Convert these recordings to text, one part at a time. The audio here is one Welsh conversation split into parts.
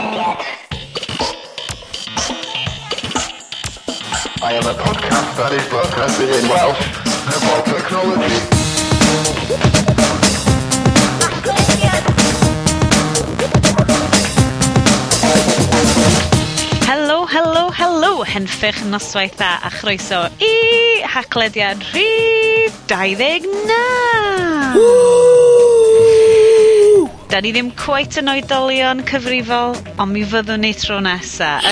I am a podcast that is broadcasting in Welsh about technology. Helo, helo, helo, henffych noswaith a a chroeso i haglediad rhif 29! Woo! da ni ddim cweit yn oedolion cyfrifol, ond mi fyddwn ni tro nesa.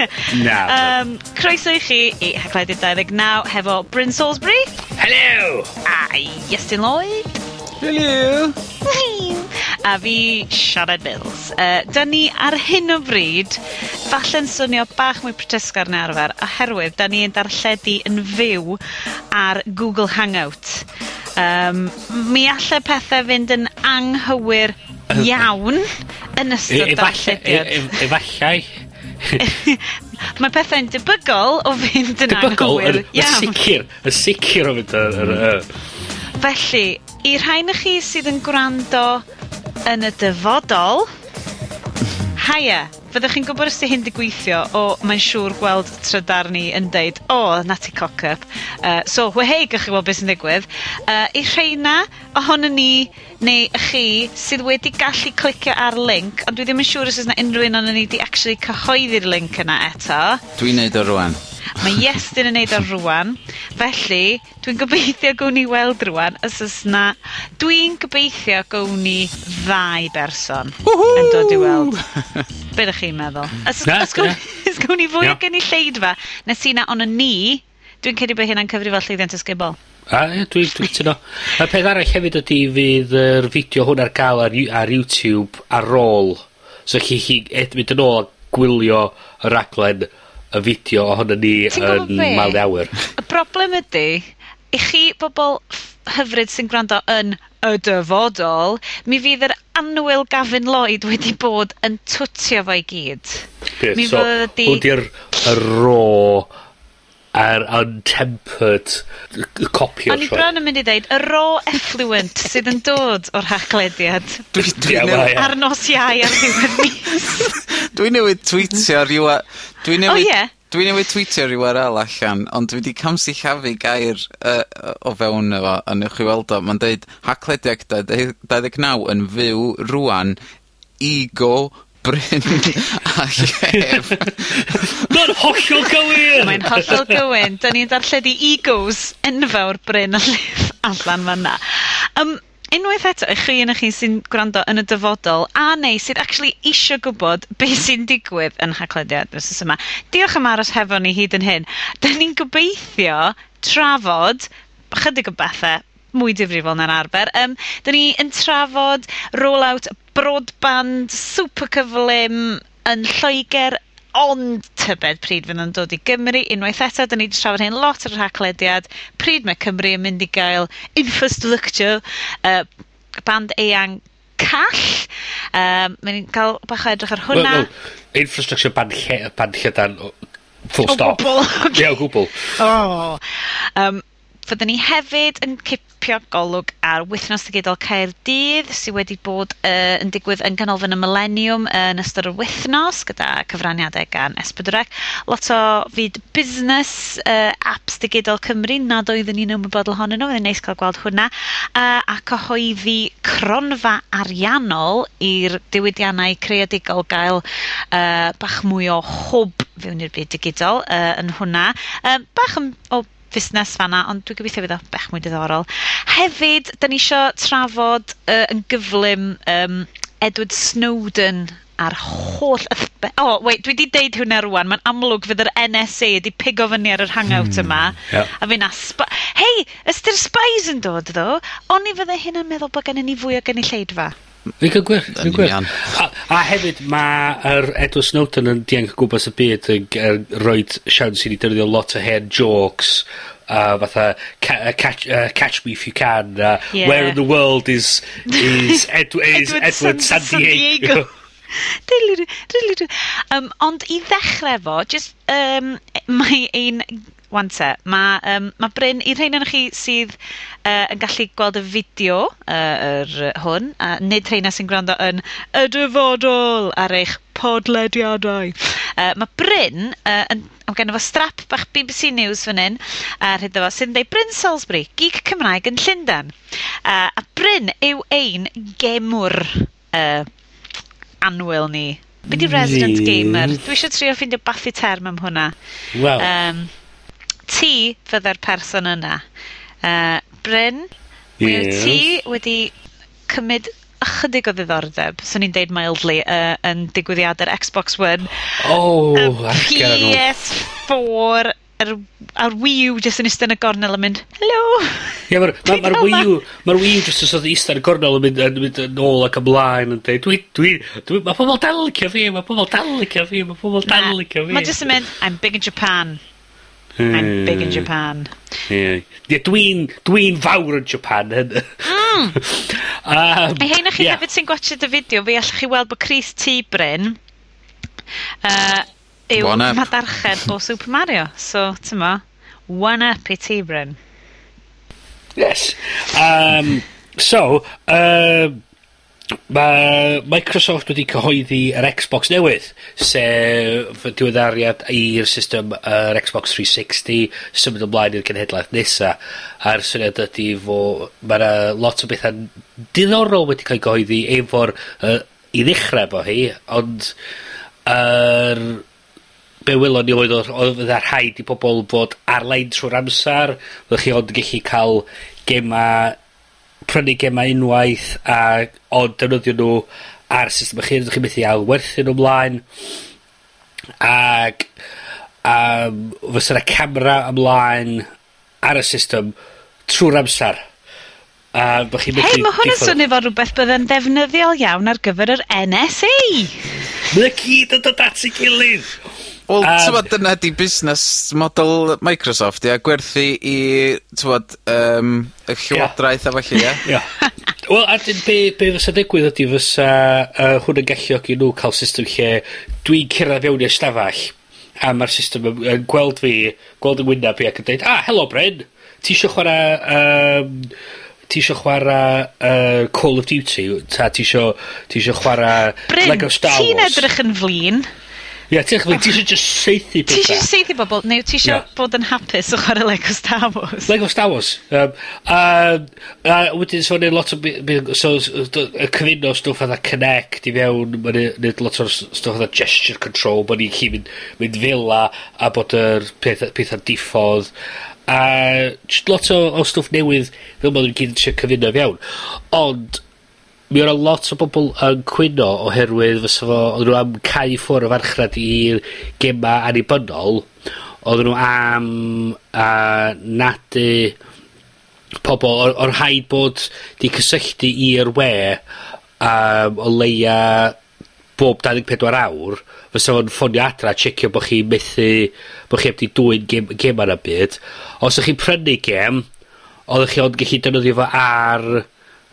Yy. Na. um, croeso i chi i Hagleddydd 29 hefo Bryn Salisbury. Hello! A Iestyn Lloyd. Hello! a fi Siarad Mills. Uh, da ni ar hyn o bryd falle'n swnio bach mwy protesgar na arfer oherwydd da ni yn darlledu yn fyw ar Google Hangout. Um, mi alle pethau fynd yn anghywir iawn yn e- ystod e- darllediad. E- efallai. Mae pethau'n debygol o fynd yn debygol anghywir iawn. Yn sicr, yn sicr o fynd yn... Felly, i rhain y chi sydd yn gwrando yn y dyfodol, haia, Fyddech chi'n gwybod os 'di hyn 'di gweithio, o mae'n siŵr gweld trydar ni yn deud o 'na ti cock up Uh, so whey gych chi weld beth sy'n digwydd Uh, i rheina ohono ni neu chi sydd wedi gallu clicio ar link, ond dwi ddim yn siŵr os o's 'na unryw un onon ni 'di actually cyhoeddi'r link yna eto. Dwi'n neud o rwan. Mae Iestyn yn neud o rwan, felly dwi'n gobeithio gown ni weld rwan os o's 'na dwi'n gobeithio gown ni ddau berson... ...yn dod i weld. Be' ydych chi'n meddwl. Mm. Os gwn ni fwy yeah. o gynulleidfa, nes i na ond ni, dwi'n credu bod hynna'n cyfrifol llwyddiant ysgubol. A ie, dwi'n dwi tyno. Y peth arall hefyd ydy fydd yr fideo hwn ar gael ar, ar YouTube ar ôl. So chi chi ed, mynd yn ôl gwylio y raglen y fideo ohono ni yn mal awyr. Y broblem ydy, i chi bobl hyfryd sy'n gwrando yn y dyfodol, mi fydd yr annwyl Gavin Lloyd wedi bod yn twtio fo i gyd. Okay, Mi so, fyddi... Hwn di'r raw a'r untempered copy o'r O'n i bron yn mynd i ddeud, y raw effluent sydd yn dod o'r hachlediad. Dwi, dwi yeah, newid... Ar nos iau ar ddiwedd mis. dwi newid tweetio rhyw... Dwi newid... O oh, ie. Yeah. Dwi newydd tweetio ryw arall allan, ond dwi wedi camsillafu gair uh, o fewn efo, a newch chi weld o. mae'n deud haclediaeth 29 yn fyw rwan, ego, bryn a llef. Mae'n hollol gywir! Mae'n hollol gywir. 'Dyn ni'n darlledu egos, enfawr, bryn a llef allan fan'na. Um, unwaith eto i chi un chi sy'n gwrando yn y dyfodol a neu sydd actually isio gwybod beth sy'n digwydd yn haglediad wsos yma, diolch am aros hefo ni hyd yn hyn. Da ni'n gobeithio trafod chydig o bethau mwy difrifol na'r arfer. Um, da ni yn trafod rollout broadband super cyflym yn Lloegr Ond tybed pryd fydd yn dod i Gymru unwaith eto. da ni wedi trafod hyn lot ar y rhaglediad. Pryd mae Cymru yn mynd i gael infrastructure uh, band eang call. Um, mae ni'n cael bach o edrych ar hwnna. Well, well, infrastructure ban, lle, ban lledan full stop. O gwbl. Ie, o gwbl. Oh. Um, Fyddwn ni hefyd yn cipio golwg ar wythnos digidol Caerdydd sydd wedi bod uh, yn digwydd yn ganolfan y Millennium uh, yn ystod y wythnos gyda cyfraniadau gan S4C. Lot o fyd busnes uh, apps digidol Cymru nad oeddwn ni'n ymwybodol ohonyn nhw. Fyddai'n neis cael gweld hwnna. Uh, a cyhoeddi cronfa ariannol i'r diwydiannau creadigol gael uh, bach mwy o hwb fewn i'r byd digidol uh, yn hwnna. Uh, bach o fusnes fanna, ond dwi'n gobeithio fydd o bech mwy diddorol. Hefyd, da ni eisiau trafod uh, yn gyflym um, Edward Snowden a'r holl... O, oh, wait, dwi wedi deud hwnna rwan. Mae'n amlwg fydd yr NSA wedi pigo fyny ar yr hangout hmm, yma. Yeah. A fy'n aspa... Hei, ystyr spies yn dod, ddo. O'n i fydde hyn yn meddwl bod gennym ni fwy o gynulleidfa. Fi'n cael gwer. Fi'n gwer. A, a hefyd, mae'r Edward Snowden yn dianc gwmpas y byd yn, yn er rhoi siawns i ni dyrdio lot o hen jokes a uh, fatha ca, uh, catch, uh, catch me if you can uh, yeah. where in the world is is, Ed, is Edward, Edward San, San Diego, San Diego. um, ond i ddechrau fo, just, um, mae ein... Wan te, mae, um, mae Bryn, i'r rhain yn chi sydd uh, yn gallu gweld y fideo uh, yr, hwn, a uh, nid rhain sy'n gwrando yn y dyfodol ar eich podlediadau. Uh, mae Bryn, uh, yn, am gen fo strap bach BBC News fan hyn, a uh, rhyddo fo, sy'n dweud Bryn Salisbury, geek Cymraeg yn Llundain. Uh, a Bryn yw ein gemwr uh, anwyl ni. Be di resident ni. gamer? Dwi eisiau trio ffeindio bathu term am hwnna. Wel. Um, ti fydda'r person yna. Uh, Bryn, yeah. wyt ti wedi cymryd ychydig o ddiddordeb, swn i'n deud mildly, uh, yn digwyddiadau'r Xbox One. Oh, um, PS4 ar, ar Wii U jyst yn eistedd yn y gornel yn mynd, hello! Ie, yeah, mae'r ma, ma, ma Wii U, mae'r Wii U jyst yn eistedd yn y gornel yn mynd, yn mynd yn ôl ac ymlaen yn dweud, dwi, dwi, dwi, mae pobl dal licio fi, mae pobl dal licio fi, mae pobl dal licio fi. Mae jyst yn mynd, I'm big in Japan. I'm big in Japan. Ie, yeah. dwi'n dwi'n fawr yn Japan. Mm. um, Ei hein chi yeah. hefyd sy'n gwachod y fideo, fi allwch chi weld bod Chris T. Bryn, uh, yw madarchen o Super Mario. So, tyma, one up i ti, Bryn. Yes. Um, so, uh, um, Mae Microsoft wedi cyhoeddi yr Xbox newydd, sef diweddariad i'r system yr Xbox 360, symud ymlaen i'r genhedlaeth nesa. A'r syniad ydy fo, mae lot o bethau diddorol wedi cael ei gyhoeddi efo'r, uh, i ddechrau fo hi, ond yr er, be' welon ni oedd oedd odd fydda rhaid i pobl fod ar-lein trwy'r amser, fyddech chi ond yn gellu ca'l gema, prynu gema unwaith, a, ond defnyddio nhw ar y system eich hun, fyddech chi methu ailwerthu nhw ymlaen, ac um, fysa yna camera ymlaen ar y system trwy'r amser. A bych chi'n Hei, mae hwn yn swnio fel rhywbeth bydde'n ddefnyddiol iawn ar gyfer yr NSA. Mae gyd yn dod at ei gilydd. Wel, a... tywod, dyna 'di busnes model Microsoft, ia? Gwerthu i, t'mod, um, y Llywodraeth... Ia. ...a falle, ia? Ia. Wel, a 'dyn be' be' fysa digwydd ydy fysa uh, hwn yn galluogi nhw cael system lle dwi'n cyrradd fewn i'r stafell, a mae'r system yn yn gweld fi, gweld y wynab fi ac yn dweud, ah helo Bryn, ti eisiau chwarae... Um, ti eisiau chwarae uh, Call of Duty, ta tisio tisio chwara Lego Star Wars? Bryn, ti'n edrych yn flin. Ie, ti'n chwbod, ti eisiau just seithi pethau. Ti eisiau seithi bobl, neu ti eisiau yeah. bod yn hapus o chwarae Lego Star Wars. Lego Star Wars. Um, a, a wedyn so yn lot o... So, y cyfuno stwff fatha Connect i fewn, mae'n neud lot o'r stwff fatha gesture control, bod ni'n chi mynd, mynd fila a bod yr pethau peth diffodd. A lot o, o stwff newydd, fel bod nhw'n gyd yn cyfuno fewn. Ond, mi o' lot o bobl yn cwyno oherwydd fysa fo, odden nhw am cau ffwrdd o farchnad i'r gema annibynnol, odden nhw am a nadu pobol o' o'r rhaid bod 'di cysylltu i'r we um, o leia bob dau ddeg pedwar awr, fysa fo'n ffonio adra checio bod chi methu, bod chi 'eb 'di dwyn gem gem ar y byd. Os ydych chi'n prynu gem, oeddech chi ond gallu defnyddio fo ar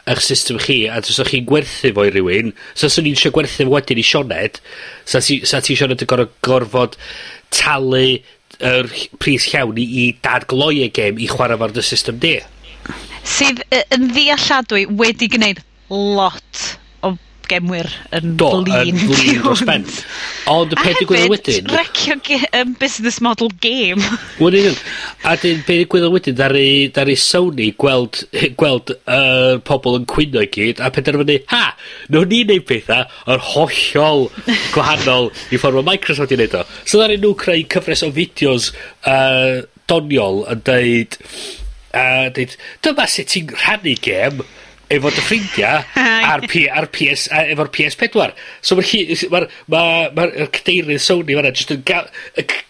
eich system chi, a os ydych chi'n gwerthu fo i rywun, so os o'n i'n isio gwerthu fo wedyn i Sioned, 'sa ti 'sa ti Sioned yn gor'o' gorfod talu yr pris llawn i i dadgloi y gêm i chwarae fo'r dy system di. Sydd yy yn ddealladwy wedi gwneud lot gemwyr yn Do, flin. Do, yn dros ben. Ond y peth digwyddodd wedyn... A hefyd, recio business model game. Wyn un. A dyn, peth digwyddodd wedyn, ddaru, ddaru Sony gweld, gweld uh, pobl yn cwyno i gyd, a penderfynu, ha, nhw ni'n neud pethau yr hollol gwahanol i ffordd mae Microsoft i neud o. So ddaru nhw creu cyfres o fideos uh, doniol yn deud, uh, deud, dyma sut ti'n rhannu gem, efo dy ffrindiau ar, P, ar PS, a, efo'r PS4. So mae'r ma r, ma, ma cadeirydd Sony fanna jyst yn ga,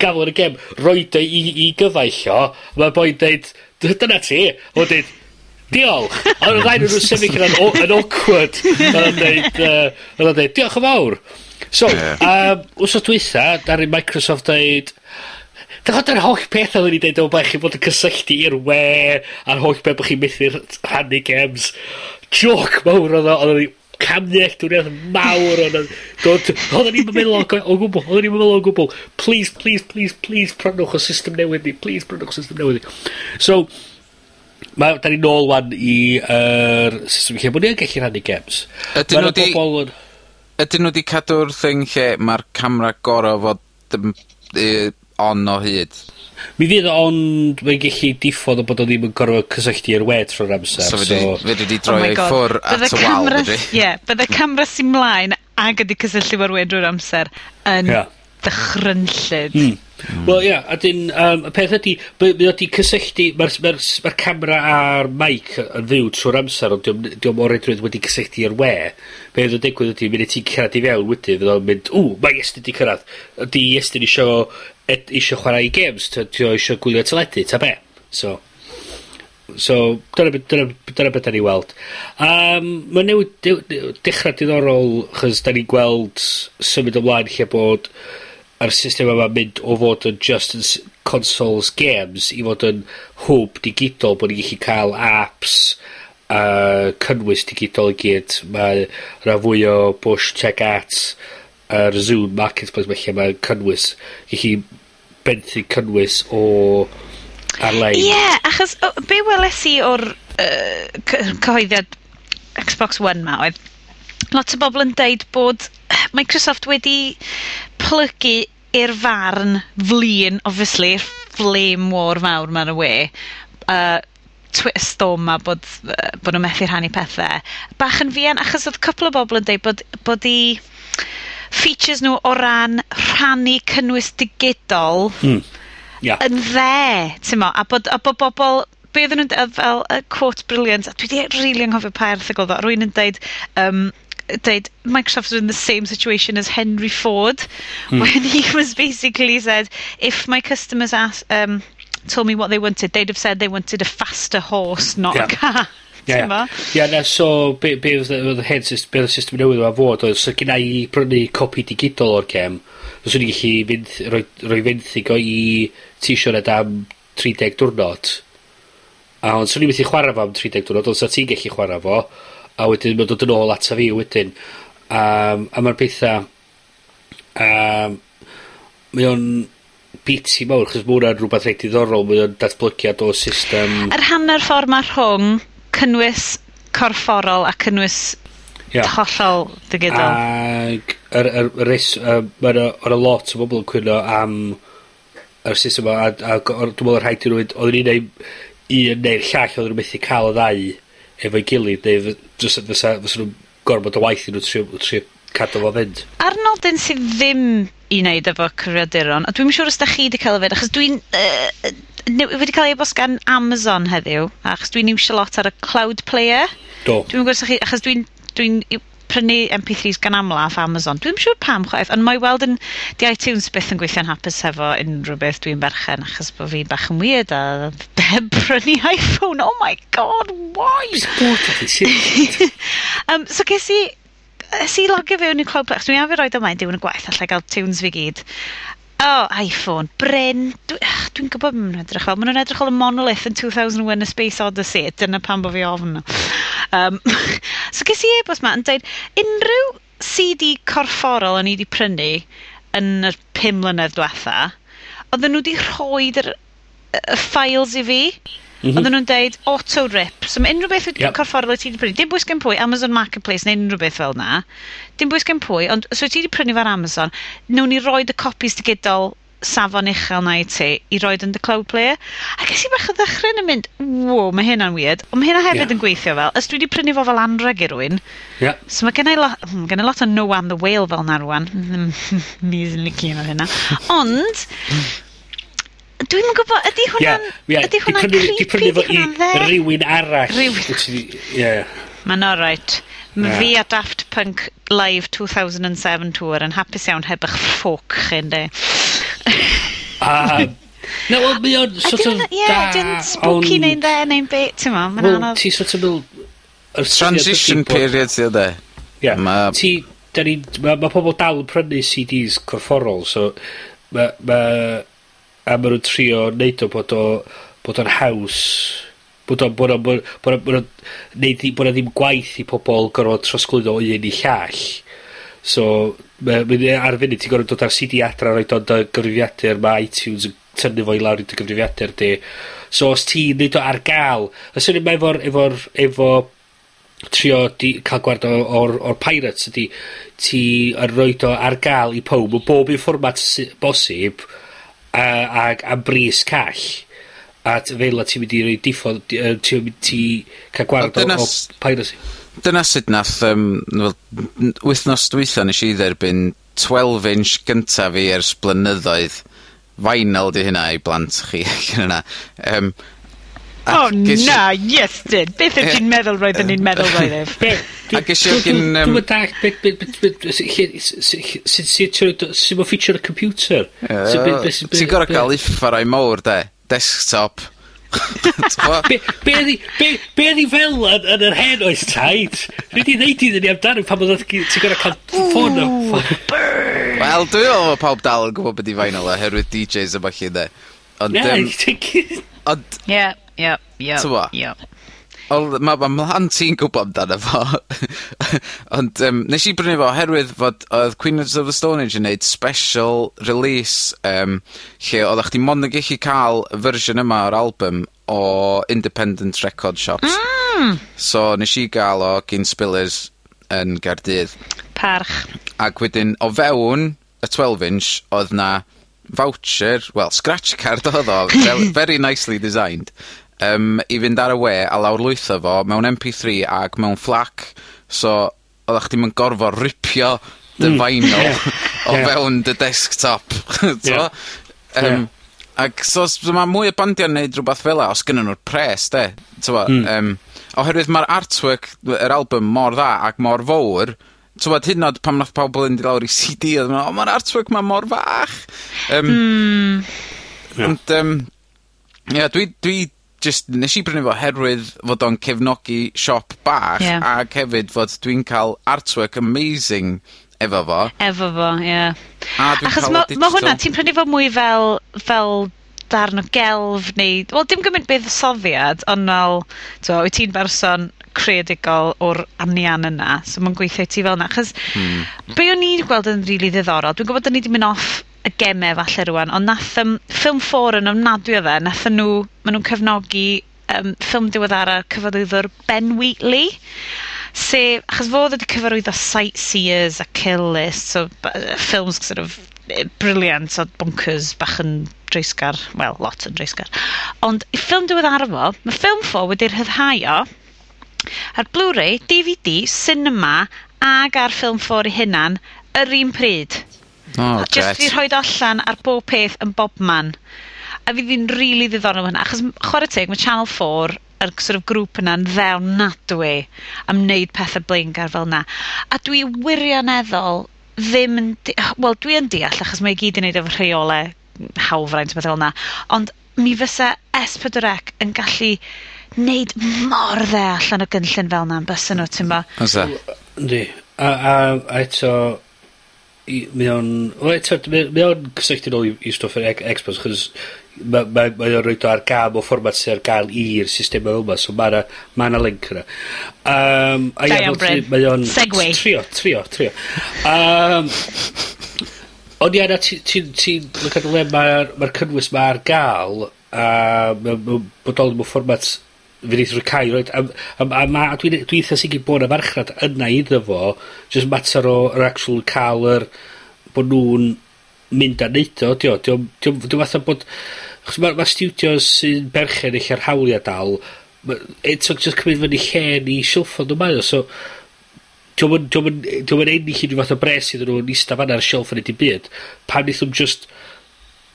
gafel yn y gem, roed o i, i gyfaill o, mae'r boi'n deud, dyna ti, o deud, diolch. Ond y rhaid nhw'n sefyll yn, yn awkward. Ond yn dweud, diolch yn fawr. So, yeah. um, wrth o dwytha, daru Microsoft dweud, Dyna dyna'r holl peth oedden ni'n deud o mae chi fod yn cysylltu i'r we a'r holl beth bod chi'n methu rhannu games. Joc mawr oedd o, oedden ni camddeall dwi'n mawr o'n dod. Oedden ni'n meddwl o gwbl, oedden ni'n meddwl o gwbl. Please, please, please, please, prynwch o system newydd ni. Please, prynwch o system newydd ni. So, Mae, da ni nôl wan i yr uh, system lle bod ni'n gallu rhannu games. Ydyn nhw di... Yn... Ydyn nhw di cadw'r thing lle mae'r camera gorau fod e, on o hyd. Mi fydd ond mae'n gallu diffodd o bod o ddim yn gorfod cysylltu i'r wed trwy'r amser. So, so... fe wedi oh droi oh ei ffwr at y wal, ydy? Ie, bydde camera sy'n mlaen ag wedi cysylltu i'r wed drwy'r amser yn yeah. dychrynllyd. Mm. Hmm. Wel ie, a 'dyn um, y peth ydy, mae wedi cysylltu mae'r ma ma camera a'r mic yn fyw trwy'r amser ond diolch o'm 'di o'm wedi cysylltu i'r we. Be' fydd yn digwydd mynd i ti'n cyrraedd i fewn wedyn fydd o'n mynd ww mae Iestyn 'di cyrraedd. Ydy Iestyn isio ed- isio chwarae 'i games, ti 'di o isio gwylio teledu ta be'. So so dyna be' dyna dyna be' 'dan ni weld. Um, mae newid dew- dew- diddorol chys da ni'n gweld symud ymlaen lle bod ma'r system yma mynd o fod yn just yn s- consoles games i fod yn hwb digidol bod ni'n gallu cael apps a cynnwys digidol i gyd. Mae rha fwy o push tuag at yr Zoom marketplace mae lle mae cynnwys gellu benthyg cynnwys o ar-lein. Ie, yeah, achos o- be' weles i o'r uh, cyhoeddiad Xbox One 'ma oedd lot o bobl yn deud bod Microsoft wedi plygu i'r farn flin, obviously, i'r flame war fawr ma'n y we, uh, Twitter storm ma bod, uh, bod nhw'n methu rhannu pethau. Bach yn fian, achos oedd cwpl o bobl yn deud bod, bod i features nhw o ran rhannu cynnwys digidol mm. yeah. yn dde, ti'n mo, a bod, a bod bobl be oedden nhw'n dweud fel y quote brilliant, a dwi wedi rili really anghofio pa erthig oedd o, rwy'n yn deud, um, deud Microsoft was in the same situation as Henry Ford mm. when he was basically said, if my customers asked, um, told me what they wanted, they'd have said they wanted a faster horse, not yeah. a car. Yeah, yeah. na, so be, be oedd y hen system, be oedd y system newydd yma fod, oedd so gyna i brynu copi digidol o'r gem, os o'n i gallu mynd, roi, roi fenthyg o i t-shirt am 30 diwrnod, a ond swn i'n methu chwarae fo am 30 diwrnod, ond sa ti'n gallu chwarae fo, a wedyn mae'n dod yn ôl ata fi wedyn. um, a mae'r pethau um, mae o'n biti mawr, 'chos ma' hwnna'n rhywbeth reit diddorol, mae o'n datblygiad o system... Yr hanner ffordd 'ma rhwng cynnwys corfforol a cynnwys Ia. hollol digidol. Ag yr yr yr res yym ma' 'na lot o bobl yn cwyno am yr system 'ma a a a dwi'n meddwl rhaid i nw oedden ni'n neud un neu'r llall oedden nhw'n methu cael y ddau efo'i gilydd neu fysa, fysa fysa nhw'n gorfod o waith i nhw trio trio cadw fo fynd. A'r nodyn sydd ddim i wneud efo creaduron, a dwi'n siŵr os da chi wedi cael yfed, achos dwi'n Uh, wedi cael ei bos gan Amazon heddiw, achos dwi'n iwsio lot ar y Cloud Player. Do. Dwi'n yn os chi, achos dwi'n, dwi'n, prynu MP3s gan amlaf Amazon. Dwi'n siŵr pam chwaith, ond mae weld yn, di iTunes byth yn gweithio'n hapus efo unrhyw beth dwi'n berchen, achos bod fi'n bach yn weird a heb prynu iPhone. Oh my god, why? um, so ges i, ys i logio fewn i Cloud Plex, dwi'n afio roed ymlaen diwn y gwaith allai gael tunes fi gyd. O, oh, iPhone. Bryn. Dwi'n dwi gwybod beth maen edrych fel. Maen nhw'n edrych fel y monolith yn 2001 A Space Odyssey. Dyna pan bo fi ofn nhw. Um, so ges i e-bost ma yn dweud, unrhyw CD corfforol o'n i wedi prynu yn yr pum mlynedd diwetha, oedden nhw wedi rhoi y ffails i fi. Mm -hmm. Oedden nhw'n deud auto rip. So mae unrhyw beth yep. corfforol ti wedi prynu. Dim bwys gen pwy, Amazon Marketplace neu unrhyw beth fel na. Dim bwys gen pwy, ond os so ti wedi prynu fel Amazon, newn ni roed y copies digidol safon uchel na i ti i roed yn the cloud player. A ges i bach o ddechrau yn mynd, wow, mae hynna'n weird. Ond mae hynna hefyd yeah. yn gweithio fel, os dwi wedi prynu fo fel anreg i rwy'n. Yeah. So mae gen i lot, hmm, gen i lot o no and the whale fel na rwan. Mis yn licio hynna. Ond, Dwi'm yn gwybod, ydy hwnna'n... Yeah, yeah. Ydy hwnna'n creepy? Di prynu fo i rywun arall. Rywun. Yeah. Mae'n alright. Mae yeah. fi a Daft Punk Live 2007 tour yn hapus iawn heb eich ffoc chi, ynddi. um, Na, wel, mae o'n sort of da... Ie, dyn spooky neu'n dde, neu'n bit, ti'n ma, mae'n anodd. ti sort of mil... Transition period, ti'n dde. Ie, ti... Mae pobl dal yn prynu CDs corfforol, so... Mae a ma' nhw'n trio neud o bod o, bod o'n haws, bod o'n bod o'n bod o'n bod o, bod o neud i, bod o ddim gwaith i pobol gorfod trosglwyddo o un i llall. So, mae'n ar funud ti'n gorfod dod ar CD adra roed o'n dy gyfrifiadur, mae iTunes yn tynnu fo i lawr i dy gyfrifiadur di. So, os ti'n neud o ar gael, y syniad mae efo'r, efo'r, efo trio di, cael gward o'r, o'r Pirates ydy ti yn roed o ar gael i pob, o bob un fformat bosib, a, ag am bris call, a fel ti'n mynd i roi diffodd, ti'n mynd i cael gwared o, o piracy. Dyna sut nath, um, wel, wythnos dwytho nes i dderbyn 12 inch gyntaf fi ers blynyddoedd. vinyl di hynna i blant chi. yna. um, oh, na, yes, dyn. Beth ydych chi'n meddwl roedden ni'n meddwl roedd ef? A gesio gyn... Dwi'n mynd dach, sy'n mynd feature y computer. Ti'n gorau cael uffar o'i mawr, de. Desktop. Be ydi fel yn yr hen oes taid? Rwy di ddeud iddyn ni amdano pan bod ti'n gorau cael ffôn o... Wel, dwi'n meddwl bod pawb dal yn gwybod beth i vinyl e, oherwydd DJs yma chi, de. Ond... Ie, ie, ie. Ie odd ma' ma' mhlant i'n gwbo amdano fo ond um, nes i brynu fo oherwydd fod oedd Queen of the Stone Age yn neud special release um, lle oddach chdi mond yn gallu cael y fersiwn yma o'r album o independent record shops. Mm. So nes i gael o gyn Spillers yn Gardydd. Parch. Ac wedyn o fewn y twelve inch oedd 'na voucher, well, scratch card oedd o very nicely designed um, i fynd ar y we a lawrlwytho fo mewn MP3 three ag mewn flac so oddach chdi'm yn gorfo ripio dy vinyl o fewn dy desktop t'mo'? Yym ag so s- so mae mwy o bandia'n neud rwbath fela os gynnyn nhw'r pres 'de? T'mo'? um, oherwydd mae'r artwork yr album mor dda ac mor fowr, t'mod hyd yn o'd pan nath pobol mynd i lawr i CD, oedd yn nw o ma'r artwork 'ma mor fach. Um, Hmm. Ond um, ie dwi dwi just nes i brynu fo herwydd fod o'n cefnogi siop bach... Ie. ac hefyd fod dwi'n cael artwork amazing efo fo. Efo fo, ie. A dwi'n Achos ma' ma' hwnna, ti'n prynu fo mwy fel fel darn o gelf neu, wel dim gymaint buddsoddiad, ond fel, t'wo, wyt ti'n berson creadigol o'r anian yna, so mae'n gweithio i ti fel yna. achos... Hmm. ...be' o'n i'n gweld yn rili ddiddorol, dwi'n gwybod da ni wedi mynd off y gemau falle rwan, ond nath um, ffilm ffôr yn ofnadwy o fe, nath nhw, maen nhw'n cefnogi um, ffilm diweddara cyfarwyddwr Ben Wheatley, se, achos fod wedi cyfarwyddo Sightseers a Kill List, so ffilms sort of briliant o bonkers bach yn dreisgar, wel, lot yn dreisgar. Ond i ffilm diweddara fo, mae ffilm 4 wedi'r hyddhau o, ar Blu-ray, DVD, cinema, ag ar ffilm ffôr i hunan, yr un pryd. Oh, a jyst fi rhoi allan ar bob peth yn bob man. A fi ddi'n rili really ddiddorol hwnna, achos chwarae teg, mae Channel 4 yr sort of grŵp yna'n ddewnadwy am wneud pethau blingar fel yna. A dwi wirioneddol ddim yn... Wel, dwi yn deall, achos mae gyd yn neud efo rheolau hawfraint beth fel yna. Ond mi fysa S4C yn gallu neud mor dde allan o gynllun fel yna yn bysyn nhw, ti'n bo? Fysa. Yndi. A, a, a eto, i, mae o'n, wel eto, mae, mae o'n cysylltu nôl i, i stwff yr Xbox, chos mae, mae, mae o'n rhoi ar gael o fformat sy'n ar gael i'r system yma, so mae yna ma na link yna. Um, a ia, mae o'n... Segway. Trio, trio, trio. Um, ond ia, ti'n ti, ti, ti, mae'r ma cynnwys mae ar gael, a mae'n bodoli mewn fformat fe neith cael roed. a, a, a ma, dwi'n dwi eitha sicr bod y farchnad yna iddo fo, jyst mater o'r actual cael yr, bod nhw'n mynd a neud o, dio, dio, dio, dio fatha bod, chos mae ma studios sy'n berchen eich ar hawliau dal, eto just cymryd fyny lle ni silffo nhw mae o, so, diolch yn ennill unrhyw fath o bres iddyn nhw'n eistedd fan ar y shelf yn y dim byd. Pan wnaethon just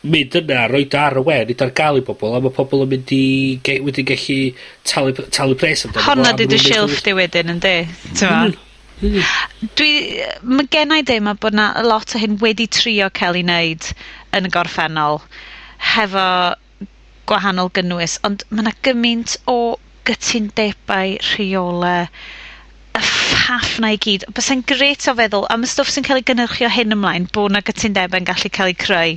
mynd yna, roid ar y we, nid ar gael i bobl, a mae pobl yn mynd i, ge, wedi gallu talu, talu pres amdano. Honna di dy silff di wedyn, yndi? Ti'n mm-hmm. mm-hmm. Dwi, mae gennau i ddim bod na lot o hyn wedi trio cael ei wneud yn y gorffennol hefo gwahanol gynnwys, ond mae yna gymaint o gytundebau rheolau caff na i gyd. Bys e'n gret o feddwl am y stwff sy'n cael ei gynnyrchio hyn ymlaen, bod na gytundebau'n gallu cael ei creu.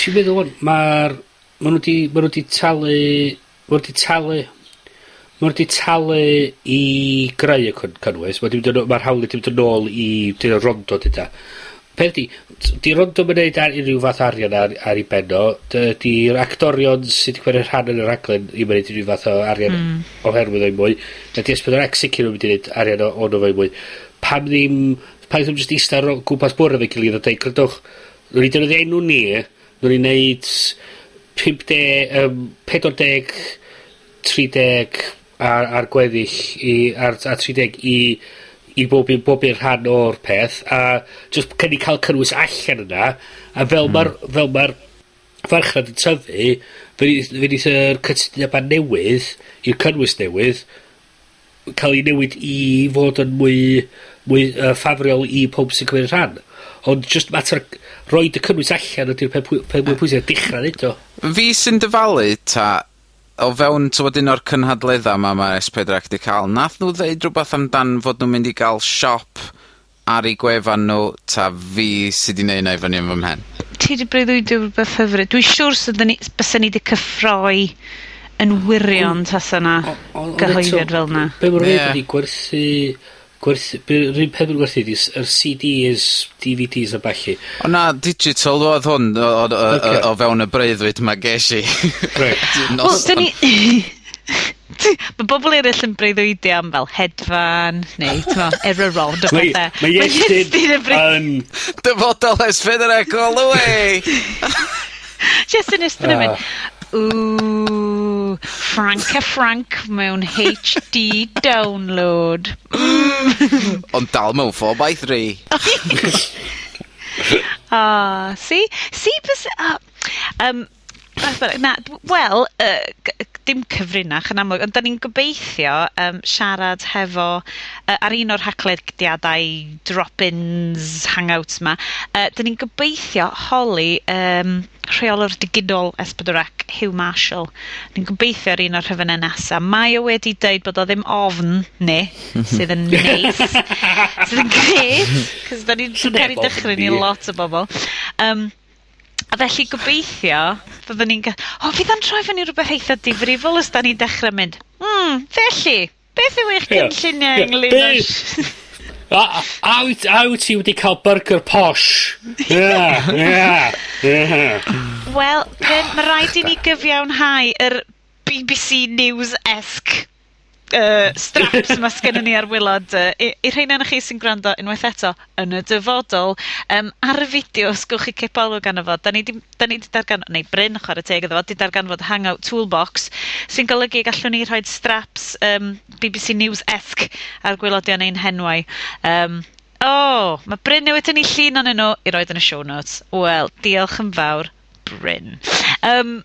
Ti'n meddwl, mae'r... Ma nhw wedi ma nhw talu... Ma nhw wedi talu... Ma nhw wedi talu i greu y cynnwys. Mae'r ma hawl wedi mynd yn ôl i... Rondo, dyda. Peth di, di rondo ma'n neud ar unrhyw fath arian ar, ar ei benno, o, di'r actorion sydd wedi gwneud rhan yn y raglen i mynd unrhyw fath o arian mm. oherwydd o'i mwy, na di esbyn o'r ex sicr nhw'n mynd i wneud arian o, o'n o'i mwy. Pam ddim, pam ddim jyst eistedd o gwmpas bwrdd efo'i gilydd a dweud, grydwch, nw'n i dynoddi enw ni, nw'n i wneud 50, um, 40, 30 ar, ar gweddill i, ar, ar 30 i i bob un, bob un rhan o'r peth, a jyst cynnig cael cynnwys allan yna, a fel mm. mae'r ma, fel ma farchnad yn tyfu, fe nith yr cytuniadau newydd, i'r cynnwys newydd, cael ei newid i fod yn mwy, mwy uh, ffafriol i pob sy'n cymryd rhan. Ond just mater roed y cynnwys allan ydy'r pe, pe, pe, pwysau dechrau nid o. Fi sy'n dyfalu ta o fewn tywod un o'r cynhadledda' 'ma ma' S4 wedi 'di ca'l, nath nhw ddeud rhywbeth amdan fod nhw'n mynd i ga'l siop ar ei gwefan nhw, ta fi sy 'di neud 'na i fyny yn fy mhen? Ti 'di breuddwydio rwbeth hyfryd. Dwi'n siŵr sydd ni, bysan ni 'di cyffroi yn wirion tasa 'na gyhoeddiad fel 'na. Be' ma' nw neud ydi gwerthu gwerthu, Be' yr peth ma'n gwerthu ydi yr CDs, DVDs a ballu. O na digital oedd hwn o o o o o fewn y breuddwyd mae gesh i. Reit. Wel 'dyn ni Mae bobl eraill yn breuddwydio am fel hedfan neu t'mo' error rod a bethau. Mae Iestyn yn breu-... yn... Dyfodol ers all the way! Iestyn Estyn yn ah. mynd ww Frank a Frank mewn HD download. Ond dal mewn 4x3. Ah, see? See, bys... Uh, um, na, wel, uh, dim cyfrinach yn amlwg, ond da ni'n gobeithio um, siarad hefo uh, ar un o'r haglediadau drop-ins Hangouts 'ma, Uh, da ni'n gobeithio holi um, rheolwr digidol S4C Huw Marshall. Ni'n gobeithio ar un o'r rhyfynnau nesa. Mae o wedi dweud bod o ddim ofn ni, sydd yn neis. sydd yn gret, 'c'os da ni'n cael caru dychryn ni lot o bobl. Um, A felly gobeithio byddwn ni'n gael... O, fydd o'n troi fyny rhywbeth eitha difrifol os da ni'n dechrau mynd, hmm, felly, beth yw eich cynlluniau ynglyn A, a, a wyt ti wedi cael burger posh? Yeah, yeah, yeah. Wel, mae rhaid i ni gyfiawnhau yr BBC News-esque yy straps ma' sgennyn ni ar wylod. Uh, i i rhain o'noch chi sy'n gwrando unwaith eto yn y dyfodol um, ar y fideo sgwch chi cip olwg arno fo da ni 'di 'dan ni 'di dargan- neu Bryn chware teg iddo fo 'di darganfod Hangout Toolbox sy'n golygu gallwn ni rhoi straps um, BBC News-esque ar gwylodion ein henwau Um, o oh, mae Bryn newid yn ei llun o'nyn nw i roed yn y show notes. Wel diolch yn fawr Bryn. Um,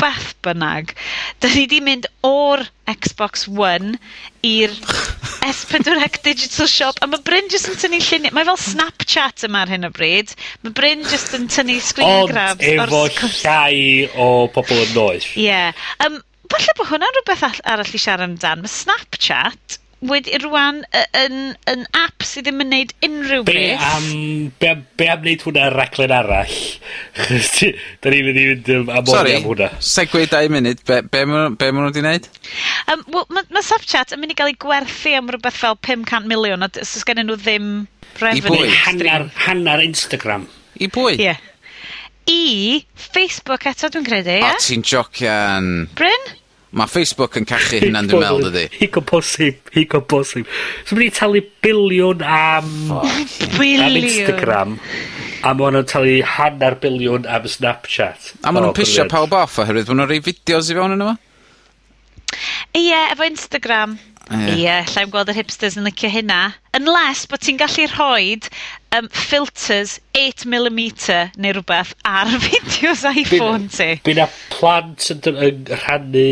beth bynnag, da ni 'di mynd o'r Xbox One i'r S4 digital shop, a mae Bryn jyst yn tynnu lluniau, mae fel Snapchat yma ar hyn o bryd. mae Bryn jyst yn tynnu screen grabs... Ond efo llai o bobl yn noeth. Ie. Yeah. Um, falle bod hwnna'n rhywbeth all- arall i siarad amdan. Mae Snapchat wedi rwan yn, yn app sydd ddim yn neud unrhyw beth. Be am, be am, be am neud hwnna raglen arall? da ni'n mynd i fynd um, am Sorry, am hwnna. segwe dau munud, be, be, be maen nhw wedi wneud? Um, well, mae ma Snapchat yn mynd i gael ei gwerthu am rhywbeth fel 500 miliwn, a os gen nhw ddim revenue. I pwy? Hannar, hannar Instagram. I bwy? Ie. Yeah. I Facebook eto, dwi'n credu, ie? Yeah? Ti'n jocian. Bryn? Mae Facebook yn cachu hynna'n dwi'n meddwl, dydy. Higo posib, higo posib. So mae'n talu biliwn am... Biliwn! Am Instagram. A mae nhw'n talu hanner biliwn am Snapchat. A mae nhw'n pisio pawb off oherwydd, Mae'n nhw'n rhoi fideos i fewn yno fo? Ie, efo Instagram. Ie, yeah. yeah, llai'm gweld yr hipsters yn licio hynna. Unless bod ti'n gallu rhoi um, filters 8mm neu rhywbeth ar fideos iPhone ti. Bydd na plant yn, yn rhannu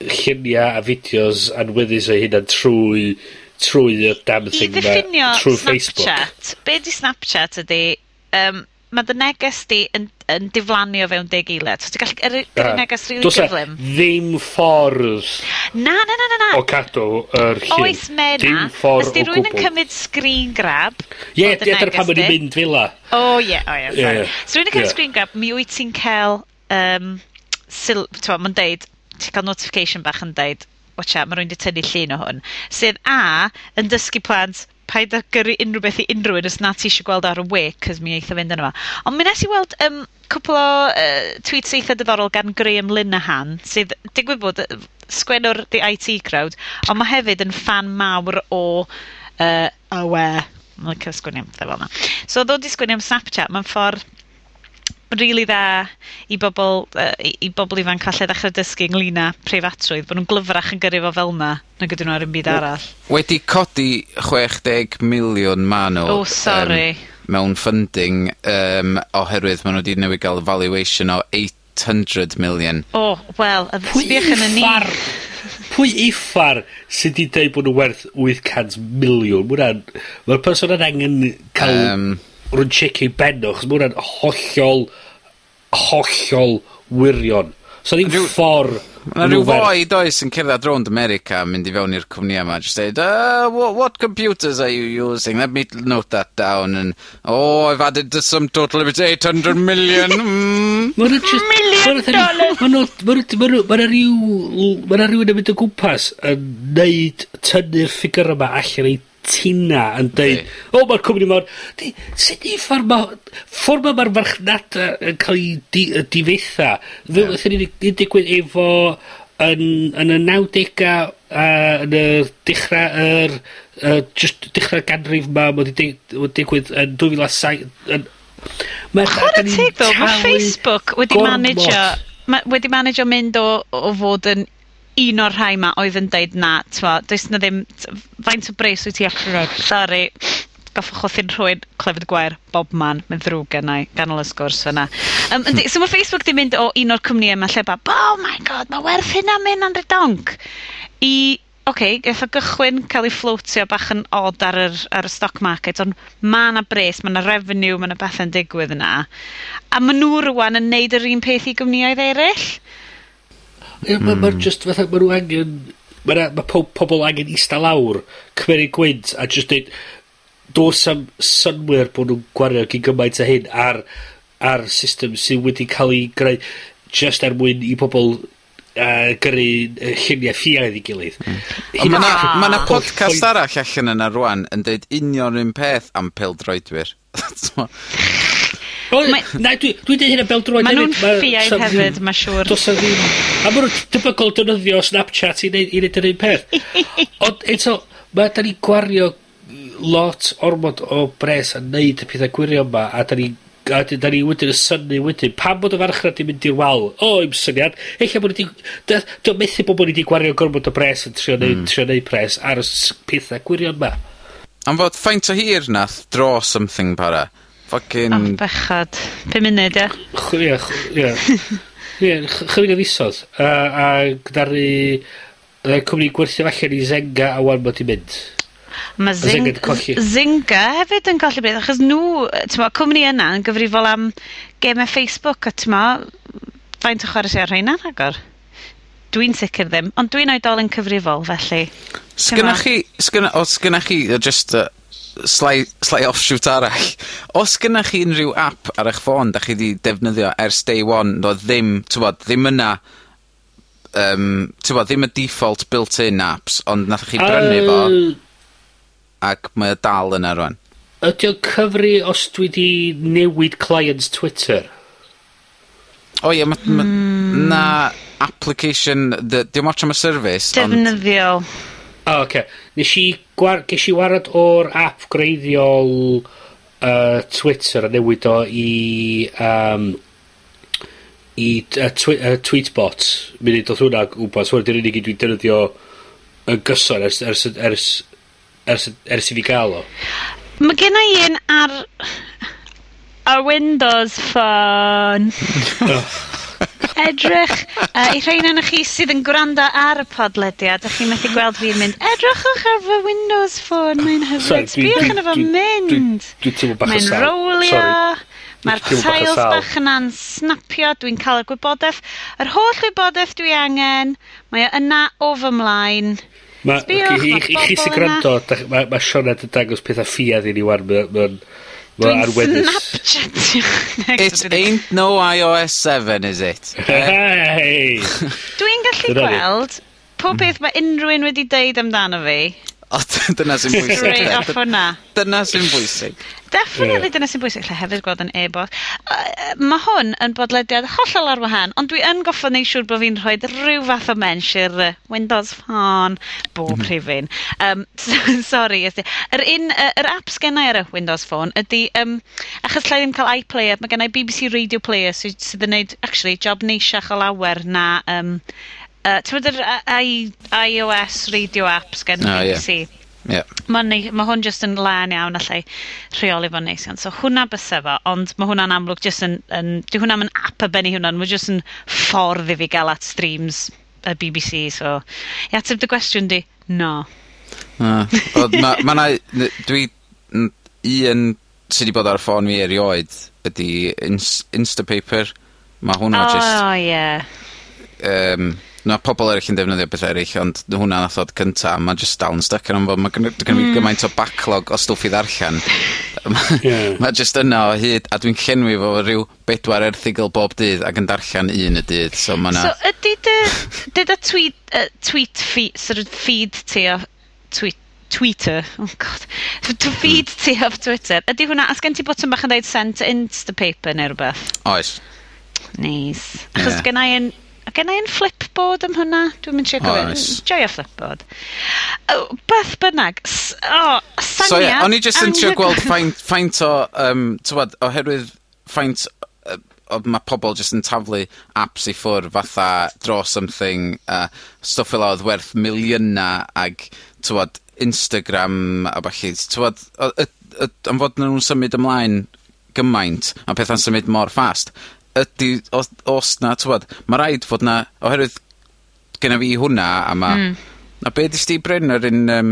lluniau a fideos anweddus o hynna trwy trwy y damn thing I ddiffinio Snapchat, be di Snapchat ydi, um, mae dy neges di yn yn diflannu o fewn deg eiliad. So ti'n gallu... Yr u- yr un neges rili e gyflym. ddim ffordd... Na na na na na. ...o cadw yr llun. Oes mae 'na. Dim ffordd o gwbwl. rywun yn cymryd screen grab... Ie, dyna pam o'n i'n mynd fila. O ie, o ie. Ie. Os rwy'n yn cymryd screen grab, mi wyt ti'n cael... Um, sil, t'mo, ma'n deud, ti'n cael notification bach yn deud, watcha, mae rwy'n di tynnu llun o hwn, sydd A, yn dysgu plant paid â gyrru unrhyw beth i unrhyw un os na ti eisiau gweld ar y wic, 'c'os mi eith fynd yno fo. Ond mi nes i weld um, cwpl o uh, tweets eitha diddorol gan Graham Linehan sydd digwydd bod yy sgwennwr The IT Crowd, ond mae hefyd yn fan mawr o uh, Awe. Mae'n licio sgwennu am pethe fel 'na. So ddod i 'di sgwennu am Snapchat mae'n ffordd rili dda i bobl, uh, i i bobl ifanc falle ddechrau dysgu ynglyn â preifatrwydd, bod nhw'n glyfrach yn gyrru fo fel 'na nag ydyn nw ar 'im byd arall. Wedi codi chwech deg miliwn ma' nhw. O sori. ...yym mewn funding um, oherwydd maen nhw wedi newid gael valuation o eight hundred million. O wel yy... Pwy uffar, pwy uffar sydd wedi dweud bod nhw werth wyth cant miliwn? Ma' wnna'n, person yn angen cael um, ma' nw'n checio'u ben nw, 'chos ma' hollol, hollol wirion. So ddim ffor... Ma' 'na ryw foi does yn cerdded rownd America yn mynd i fewn i'r cwmnïa yma just dweud, uh what, what computers are you using? Let me note that down and oh I've added to some total of it's eight hundred million mm. Million dollars! Ma' rhyw ma' nw, yn mynd o gwmpas yn neud, tynnu'r ffigur yma allan ei tina yn deud, o, mae'r cwmni mor... di, Sut i ffordd mae, ffordd Fforma mae'r farchnad yn cael ei di, difetha. Fel yeah. ni'n digwydd efo... Yn, yn y 90au a yn y dechrau yr... Uh, just dechrau ganrif ma, mae wedi digwydd yn 2007... Yn, Mae'n chwarae teg ddo, mae Facebook wedi manager, ma, wedi manager mynd o, o fod yn un o'r rhai ma oedd yn deud na, twa, does 'na ddim t- faint o bres wyt ti allan roid, sorry, goffwch wrthi'n rhywun clefyd gwair, bobman, mae'n ddrwg gennai, ganol y sgwrs yna. Um, yndi, so mae Facebook 'di mynd o un o'r cwmnïau yma lle ba, oh my god, mae werth hynna mynd yn redonc, i, oce, gath o gychwyn cael ei floatio bach yn odd ar yr, ar y stock market, ond ma' 'na bres, ma' 'na revenue, ma' 'na bethau'n digwydd yna, a ma' nhw rwan yn neud yr un peth i gwmnïau eraill. Mae'r ma, hmm. ma just fatha, mae nhw angen... Mae ma po- pobl angen ista lawr, cymeru gwynt, a just dweud, dos am synwyr bod nhw'n gwario gyn gymaint a hyn ar, ar system sydd wedi cael ei greu just er mwyn i pobl uh, gyrru lluniau ffiaidd i gilydd. Mm. Mae yna ma na podcast arall allan yna rwan yn deud union un peth am pildroedwyr. Na, dwi, dwi dweud hynna bel droed. Mae nhw'n ffiaidd hefyd, mae siŵr. Dos a ddim... A mae nhw'n debygol dynyddio Snapchat i wneud, i wneud yr un peth. Ond eto, mae da ni gwario lot ormod o bres a wneud y pethau gwirio yma, a da ni a da ni wedyn y syni wedyn, pam bod y farchnad di mynd i'r wal? O, i'm syniad. Eich bod wedi... Dwi'n methu bod ni di gwario gormod o bres yn trio neud, mm. trio neud pres ar y pethau gwirion ma. Am fod faint o hir nath draw something para? Fucking... Ah, o, bechad. Pum munud, ia? Ie, ie. Ie, chydig o ddisodd. A, a gydaru... Yna'r cwmni gwerthu allan i Zenga a wan bod i mynd. Mae Zing, Zynga hefyd yn colli bryd, achos nhw, tyma, cwmni yna yn gyfrifol am gemau Facebook, a tyma, faint o chwarae sy'n ar rheina, agor? Dwi'n sicr ddim, ond dwi'n oedol yn cyfrifol, felly. Sgynnach chi, sgynna, o, sgynnach chi, just, uh, slai, slai offshoot arall. O's gynnoch chi unrhyw app ar eich ffôn da chi 'di defnyddio ers day one do'dd ddim t'mod ddim yna yym t'mod ddim y default built in apps ond nath chi brynu fo... Yy. ...ac mae o dal yna rwan. Ydy o'n cyfri os dwi 'di newid clients Twitter? O ie ma' ma'... Hmm. ...na application dy- diom ots am y service ond... Defnyddiol. O oh, oce. Nesh i gwar- gesh i warad o'r app greiddiol uh, Twitter a newid o i um, i uh, twi- yy Tweetbot munud odd hwnna gwmpas hwn 'di'r unig un dwi'n defnyddio yn gyson ers ers ers ers ers i fi gael o. Mae gen i un ar ar Windows Phone. edrych, uh, i rhain onoch chi sydd yn gwrando ar y podlediad, ydych chi'n methu gweld fi'n mynd, edrychwch ar fy Windows Phone, mae'n hyfryd, sbïwch arno fo mynd. Dwi'n teimlo bach o sal... Mae'n rowlio. Ma'r tiles bach yna'n snapio, dwi'n cael y gwybodaeth. Yr holl wybodeth dwi angen, mae o yna o fy mlaen. Ma, Sbïwch, okay, i, i chi sy'n gwrando, mae ma Sioned yn dangos pethau ffiad i ni wan, mae'n... Ma Dwi'n Snapchatio. It ain't no iOS 7, is it? Hey! Dwi'n gallu gweld pob peth mae unrhyw un wedi deud amdano fi O, dyna sy'n bwysig. Straight off hwnna. Dyna sy'n bwysig. Definitely yeah. dyna sy'n bwysig. Lle hefyd gweld yn e-bost. Uh, mae hwn yn bodlediad hollol ar wahan, ond dwi yn goffo neu siŵr bod fi'n rhoi rhyw fath o mens i'r Windows Phone bob mhm. rhifin. Um, sorry. Ydy. Yr un, uh, yr apps gennau ar y Windows Phone ydy, um, achos lle ddim cael iPlayer, mae gennau BBC Radio Player sydd, sydd yn gwneud, actually, job neisiach o lawer na um, Uh, Ti'n yr iOS radio apps gen oh, BBC? Yeah. Yeah. Mae ma hwn jyst yn len iawn allai rheoli fo'n neis iawn. So hwnna bysa fo, ond mae hwnna'n amlwg jyst yn... yn di hwnna'n yn app y benni hwnna, mae jyst yn ffordd i fi gael at streams y BBC. So, i ateb dy gwestiwn di, no. Na. Oedd, ma, ma na, dwi, un sydd wedi bod ar y ffôn fi erioed ydy Instapaper. Mae hwnna oh, just... Oh, yeah. Um, na pobl eraill yn defnyddio beth eraill, ond hwnna nath nathod cynta mae just dal yn stuck yn fo mae gynno gynno fi hmm. gymaint o backlog o stwff i ddarllen. ma' mae just yna o hyd a dwi'n llenwi fo rhyw bedwar erthigol bob dydd ac yn darllen un y dydd so mae 'na... So ydy dy dy dy tweet uh, tweet feed, sort of feed ti o tweet, Twitter. Oh God. Dy feed ti off Twitter. Ydy hwnna... as gen ti botwm bach yn dweud send to Instapaper neu rhywbeth? Oes. Nice. Achos yeah. gen i yn A gen yn flipboard am hwnna? Dwi'n mynd siarad gofyn. Oes. Joio flipboard. Oh, beth bynnag. Oh, saniad. So, yeah, o'n i just yn trio gweld faint, faint o, um, tywad, oherwydd faint uh, mae pobl jyst yn taflu apps i ffwr fatha draw something uh, stwff fel oedd werth miliyna ag tywod Instagram a balli tywod am fod nhw'n symud ymlaen gymaint a pethau'n symud mor fast ydy, os o's 'na tywad, mae rhaid fod 'na oherwydd genna fi hwnna a ma'... mm. A be' di Steve Brenner yn um,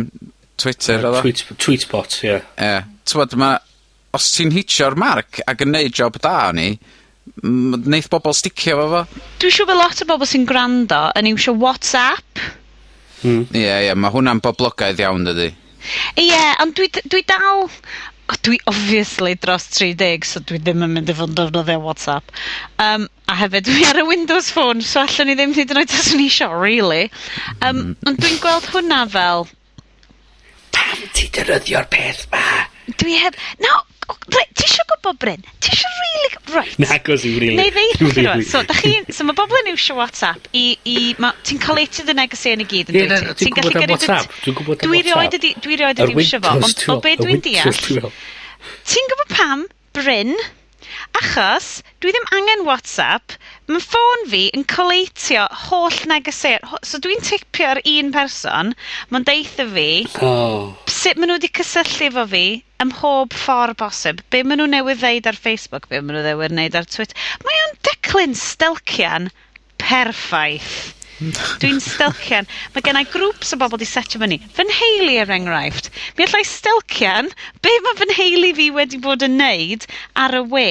Twitter oddo? Tweet Tweetbot ie. Ie. T'wod ma' os ti'n hitio'r marc ac yn neud job da ni, m- neith bobol sticio fo fo. Dwi'n siŵr bod lot o bobl sy'n gwrando yn iwsio WhatsApp. Hmm. Ie ie ma' hwnna'n boblogaidd iawn dydi? Ie ond dwi dwi dal a dwi obviously dros tri deg, so dwi ddim yn mynd i fod yn defnyddio WhatsApp. Um, a hefyd, dwi ar y Windows Phone, so allan ni ddim hyd yn oed os ni isio, really. Um. Ond dwi'n gweld hwnna fel... Pam ti dyryddio'r peth ma? Dwi heb... No, Rhaid, ti eisiau gwybod Bryn? Ti eisiau really... Right. Na, gos i'w really. Neu ddeith chi rwan. So, da chi, so mae bobl yn iwsio WhatsApp i... i ti'n coletio dy negeseuon i gyd yn yeah, dweud ti? Ti'n gallu gyrru... Dwi'n gwybod am WhatsApp. Dwi rioed ydi iwsio fo. Ond o be dwi'n deall... Ti'n gwybod pam, Bryn, Achos dwi ddim angen WhatsApp, mae ffôn fi yn coleitio holl negeseuon ho-... So dwi'n tipio ar un person, mae'n deitha fi... oh. ...sut maen nhw wedi cysylltu efo fi ym mhob ffordd bosib, be' maen nhw newydd ddeud ar Facebook, be' maen nhw newydd neud ar Twitter. Mae o'n declyn stelcian perffaith. Dwi'n stelcian. Mae gennau grŵps o bobl wedi setio fyny. Fy nheulu er enghraifft. Mi allai stelcian be mae fy nheulu fi wedi bod yn neud ar y we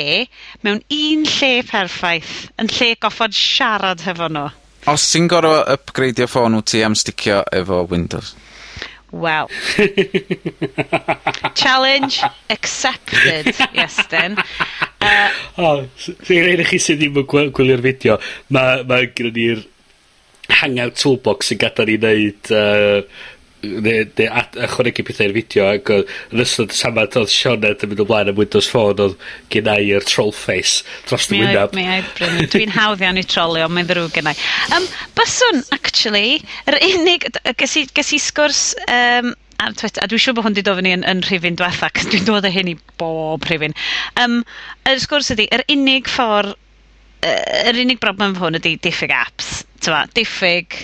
mewn un lle perffaith, yn lle goffod siarad hefo nhw. Os ti'n gorfod upgradeio ffôn wyt ti am sticio efo Windows? Wel. Challenge accepted, Iestyn. Uh, o, oh, rhaid i chi sydd ddim yn gwylio'r fideo, mae ma gyda ni'r hangout toolbox sy'n gadael ni wneud uh, neu, neu at, ychwanegu pethau i'r fideo ac oedd yn ystod y samad oedd Sioned yn mynd ymlaen am Windows Phone oedd gen i i'r troll face dros dy wynaf. Mi oedd Bryn, dwi'n hawdd iawn i trolio, mae'n ddrwg gen i. Um, Byswn, actually, yr unig, ges i, ges i sgwrs um, ar Twitter, a dwi'n siŵr bod hwn wedi dod fyny yn, yn rhifin diwetha, cos dwi'n dod o hyn i bob rhifin. Um, y sgwrs ydy, yr unig ffordd yr unig broblem fy hwn ydy diffyg apps. Tyma, diffyg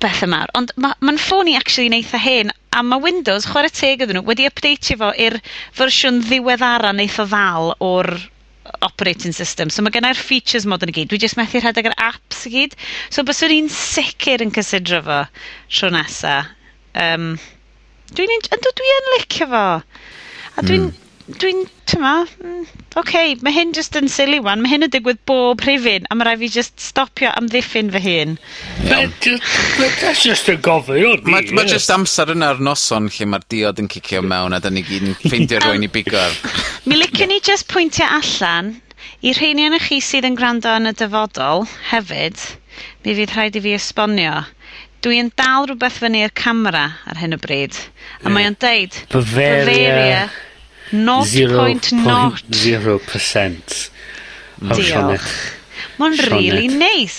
beth yma. Ond mae'n ma, ffôn i actually neitha hyn, a mae Windows, chwarae teg ydyn nhw, wedi updateio fo i'r fersiwn ddiweddara neitha ddal o'r operating system. So mae gennau'r features mod yn y gyd. Dwi jyst methu rhedeg yr apps i gyd. So byswn i'n sicr yn cysidro fo tro nesa. Um, dwi'n dwi yn licio fo. A dwi'n... Mm dwi'n, tyma, mm, oce, okay, mae hyn just yn silly wan, mae hyn yn digwydd bob rhifin, a mae rai fi just stopio amddiffyn fy hun. That's just yn gofyn, Mae ma just amser yna ar noson lle mae'r diod yn cicio mewn a da ni gyd yn ffeindio rwy'n i bigor. Mi licio ni just pwyntio allan, i rheini yn chi sydd yn gwrando yn y dyfodol hefyd, mi fydd rhaid i fi esbonio dwi'n dal rhywbeth fyny i'r camera ar hyn o bryd. A yeah. mae o'n deud, Bavaria. Bavaria 0.0% o Sioned. Mae'n really neis.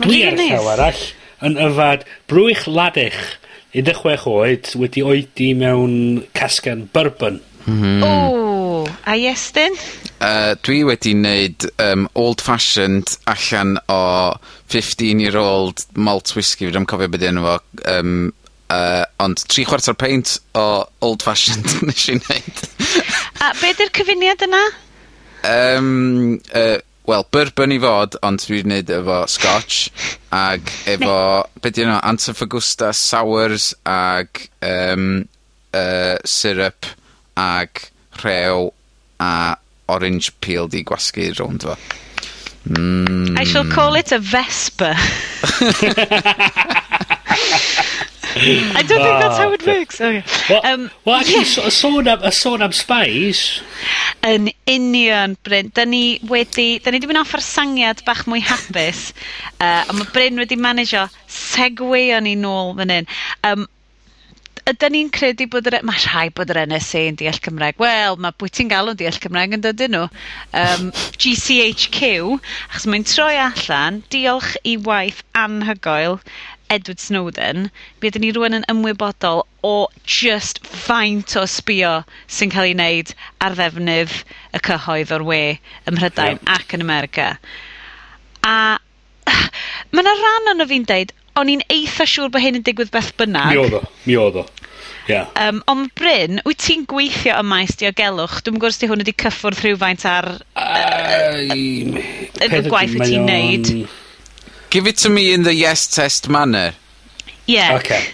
Dwi ar llaw arall yn yfad brwych ladych 16 oed wedi oedi mewn casgan bourbon. Mm. O, a Iestyn? Uh, dwi wedi wneud um, old fashioned allan o 15 year old malt whisky, fi ddim cofio beth enw fo, um, uh, ond tri chwarter peint o old fashioned nes i neud. A be' 'di'r cyfuniad yna? Um, uh, wel bourbon i fod, ond dwi neud efo scotch ag efo be' 'di enw antifagusta, sours ag um, uh, syrup ag rhew a orange peel 'di gwasgu rownd fo. Mm. I shall call mm. it a Vesper. I don't think that's how it works. Okay. Well, um, well actually, yeah. sôn am, sôn am spies... Yn union, Bryn. Da ni wedi... Da ni wedi mynd off ar sangiad bach mwy hapus. uh, a mae Bryn wedi manageo segweo ni nôl fan hyn. Um, Ydy ni'n credu bod yr... E- mae rhai bod yr NSA yn deall Cymraeg. Wel, mae bwyt ti'n galw'n deall Cymraeg yn dod nhw. Um, GCHQ, achos mae'n troi allan, diolch i waith anhygoel Edward Snowden, mi ydyn ni rŵan yn ymwybodol o just faint o sbio sy'n cael ei wneud ar ddefnydd y cyhoedd o'r we ym Mhrydain yep. ac yn America. A mae yna rhan o'n fi'n deud, o'n i'n eitha siŵr bod hyn yn digwydd beth bynnag. Mi oedd o, mi oedd o. Yeah. Um, ond Bryn, wyt ti'n gweithio ym maes diogelwch? Dwi'n gwrs di hwn wedi cyffwrdd rhywfaint ar uh, uh, y gwaith wyt ti'n neud. On Give it to me in the yes test manner. Yeah. Okay.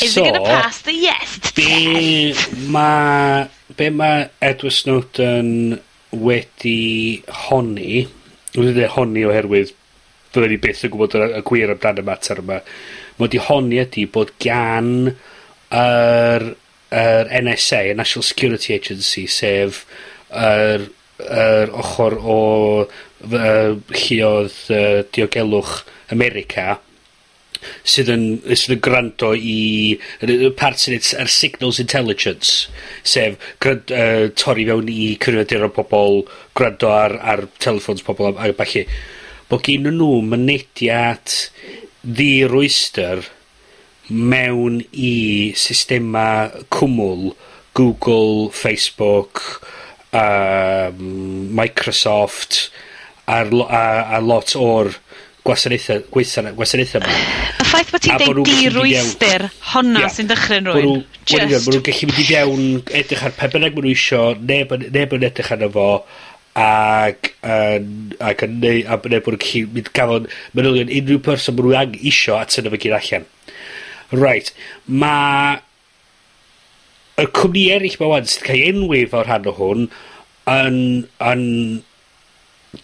Is so, it going to pass the yes test? Be ma, be ma Edward Snowden wedi honni, wedi dweud honni oherwydd byddwn ni byth yn gwybod y, y gwir amdano y mater yma. Mae wedi honni ydy bod gan yr, yr NSA, y National Security Agency, sef yr, yr ochr o fy yy uh, diogelwch America sydd yn, sydd yn gwrando i y y part sy'n neud s- yr signals intelligence, sef grynd- uh, torri fewn i cyfrifiaduron pobol, gwrando ar, ar telefons pobol a, a ballu, bo' gin nw mynediad ddi rwyster mewn i systema cwmwl Google, Facebook, um, Microsoft, ar lo, a, a lot o'r gwasanaethau gwasanaethau gwasanaetha yma. Y ffaith bod ti'n deud di-rwystyr, honna yeah, sy'n dychryn rwy'n. Just... Mae nhw'n gallu mynd i fewn edrych ar pe bynnag mae nhw isio, neb, neb yn edrych arno fo, ac yn ac yn neu a neu bod yn gallu mynd gafon manylion unrhyw person maen nhw ang isio at yna fe gyd allan. Right. Mae y cwmni eraill mae wan sydd cael enwi fel rhan o hwn yn, yn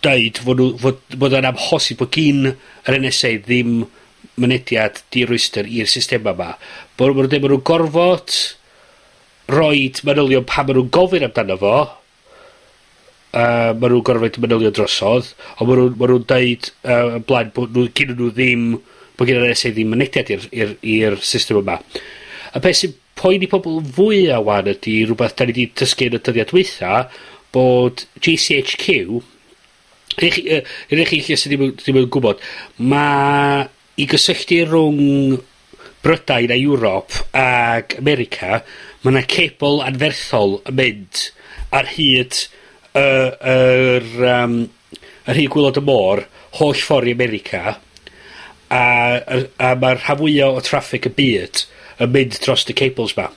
dweud fod nhw, fod, bod yn amhosib bod gyn yr NSA ddim mynediad di-rwyster i'r system yma. Bod nhw'n dweud bod nhw'n gorfod roed manylion pa maen nhw'n gofyn amdano fo, uh, maen nhw'n gorfod manylion drosodd, ond maen nhw'n ma nhw deud uh, blaen bod nhw, gyn nhw ddim, bod gyn yr NSA ddim mynediad i'r system yma. A beth sy'n poeni pobl fwy a wan ydy rhywbeth da ni wedi dysgu yn y dyddiad weitha, bod GCHQ, i chi, yy, i'r chi lle sy ddim, yn- ddim yn gwbod, ma' i gysylltu rhwng Brydain a Ewrop ag America, mae yna cebl anferthol yn mynd ar hyd y yr yym, ar hyd gwylod y môr holl ffordd i America, a a, a mae'r rhan fwyaf o traffig y byd yn mynd dros y cables 'ma.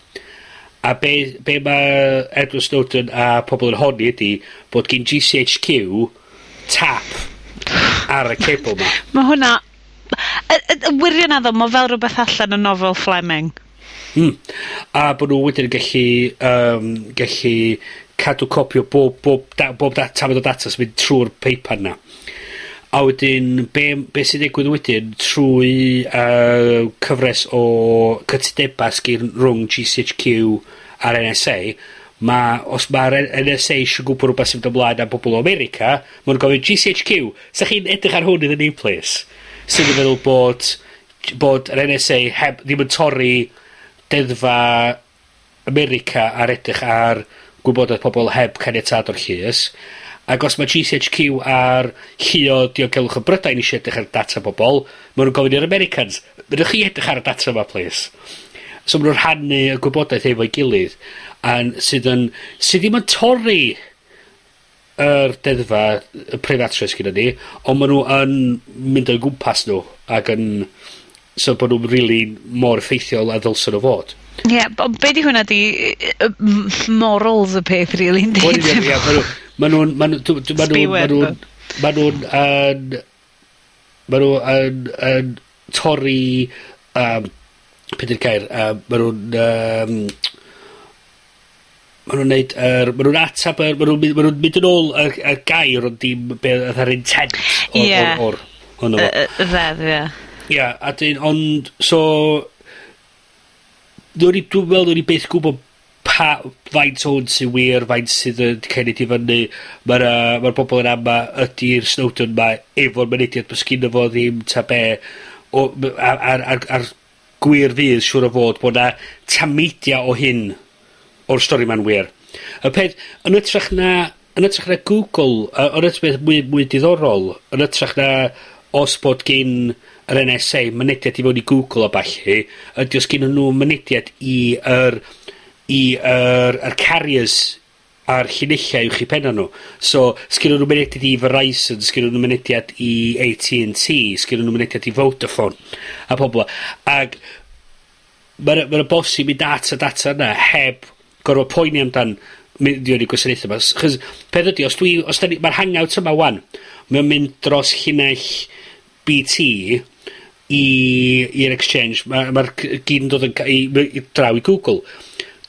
A be, be mae Edward Snowden a pobl yn honni ydy bod gen GCHQ tap ar y cable ma. Mae hwnna... Wirionaddo, mae fel rhywbeth allan o nofel Fleming. Mm. A bod nhw wedyn yn gallu, um, gallu cadw copio bob, bob, da, bob dat, tafod o data sy'n mynd trwy'r paper na. A wedyn, be, be sy'n digwydd wedyn trwy uh, cyfres o cytudebau sgyn rhwng GCHQ a'r NSA, ma' os mae'r NSA eisiau gwybod rhywbeth sy'n rwbath mynd ymlaen am bobl o America, ma' gofyn GCHQ, sa chi'n edrych ar hwn in the new place? Sy'n yn meddwl bod, bod yr NSA heb, ddim yn torri deddfa America ar edrych ar gwybodaeth pobl heb caniatad o'r llys. Ac os mae GCHQ ar llio diogelwch y Brydain eisiau edrych ar data bobl, maen nhw'n gofyn i'r Americans, rydych chi edrych ar y data yma, please. So maen nhw'n rhannu y gwybodaeth efo'i gilydd a sydd yn, sydd ddim yn torri yr deddfa, y preifatrwydd gyda ni, ond maen nhw yn mynd o gwmpas nhw ac yn so bod nhw'n really mor effeithiol a ddylsyn nhw fod. Ie, yeah, ond be di hwnna di morals y peth, really, yn dweud? Ie, ie, ma' nhw'n... Ma' nhw'n... Ma' nhw'n... Ma' nhw'n yn... Maen nhw yn, yn torri... Um, Peter Cair, um, ma' nhw'n... Um, ma' nhw'n neud Er, ma' nhw'n atab Er, ma' nhw'n mynd, ma' nw'n mynd yn ôl y, y gair ond dim beth yr intent o'r, Ie. o'r, o'r, o'r, Y, y, y ddeddf, ie. Ia, a dyn, ond, so... Dwi'n i, dwi'n meddwl, dwi'n beth gwybod pa, faint o'n sy'n wir, faint sydd yn cened i fyny. Mae'r uh, ma bobl yn ama ydy'r Snowden yma efo'r mynediad mae sgyn fo ddim ta be, o, ar, ar, ar, ar gwir fydd siŵr o fod bod na tamidia o hyn o'r stori 'ma'n wir. Y peth, yn ytrach na, yn ytrach na Google yy yn ytrach peth mwy mwy diddorol, yn ytrach na os bod gin yr NSA mynediad i fewn i Google a balli, ydy os gennyn nhw mynediad i yr i yr, yr carriers a'r llinellau uwch i penna nhw. So, sgennyn nhw mynediad i Verizon, sgennyn nhw mynediad i AT&T, sgennyn nhw mynediad i Vodafone, a pobl. Ag, mae'n ma bosib i data data yna heb gorfod poeni amdan mynd i fewn i gwasanaetha 'ma. 'Chos peth ydi os dwi, os 'dan ni... Ma'r Hangout yma 'wan, mae'n mynd dros llinell BT i i'r Exchange. mae'r Ma' c- gyd yn dod yn ca- i i draw i Google.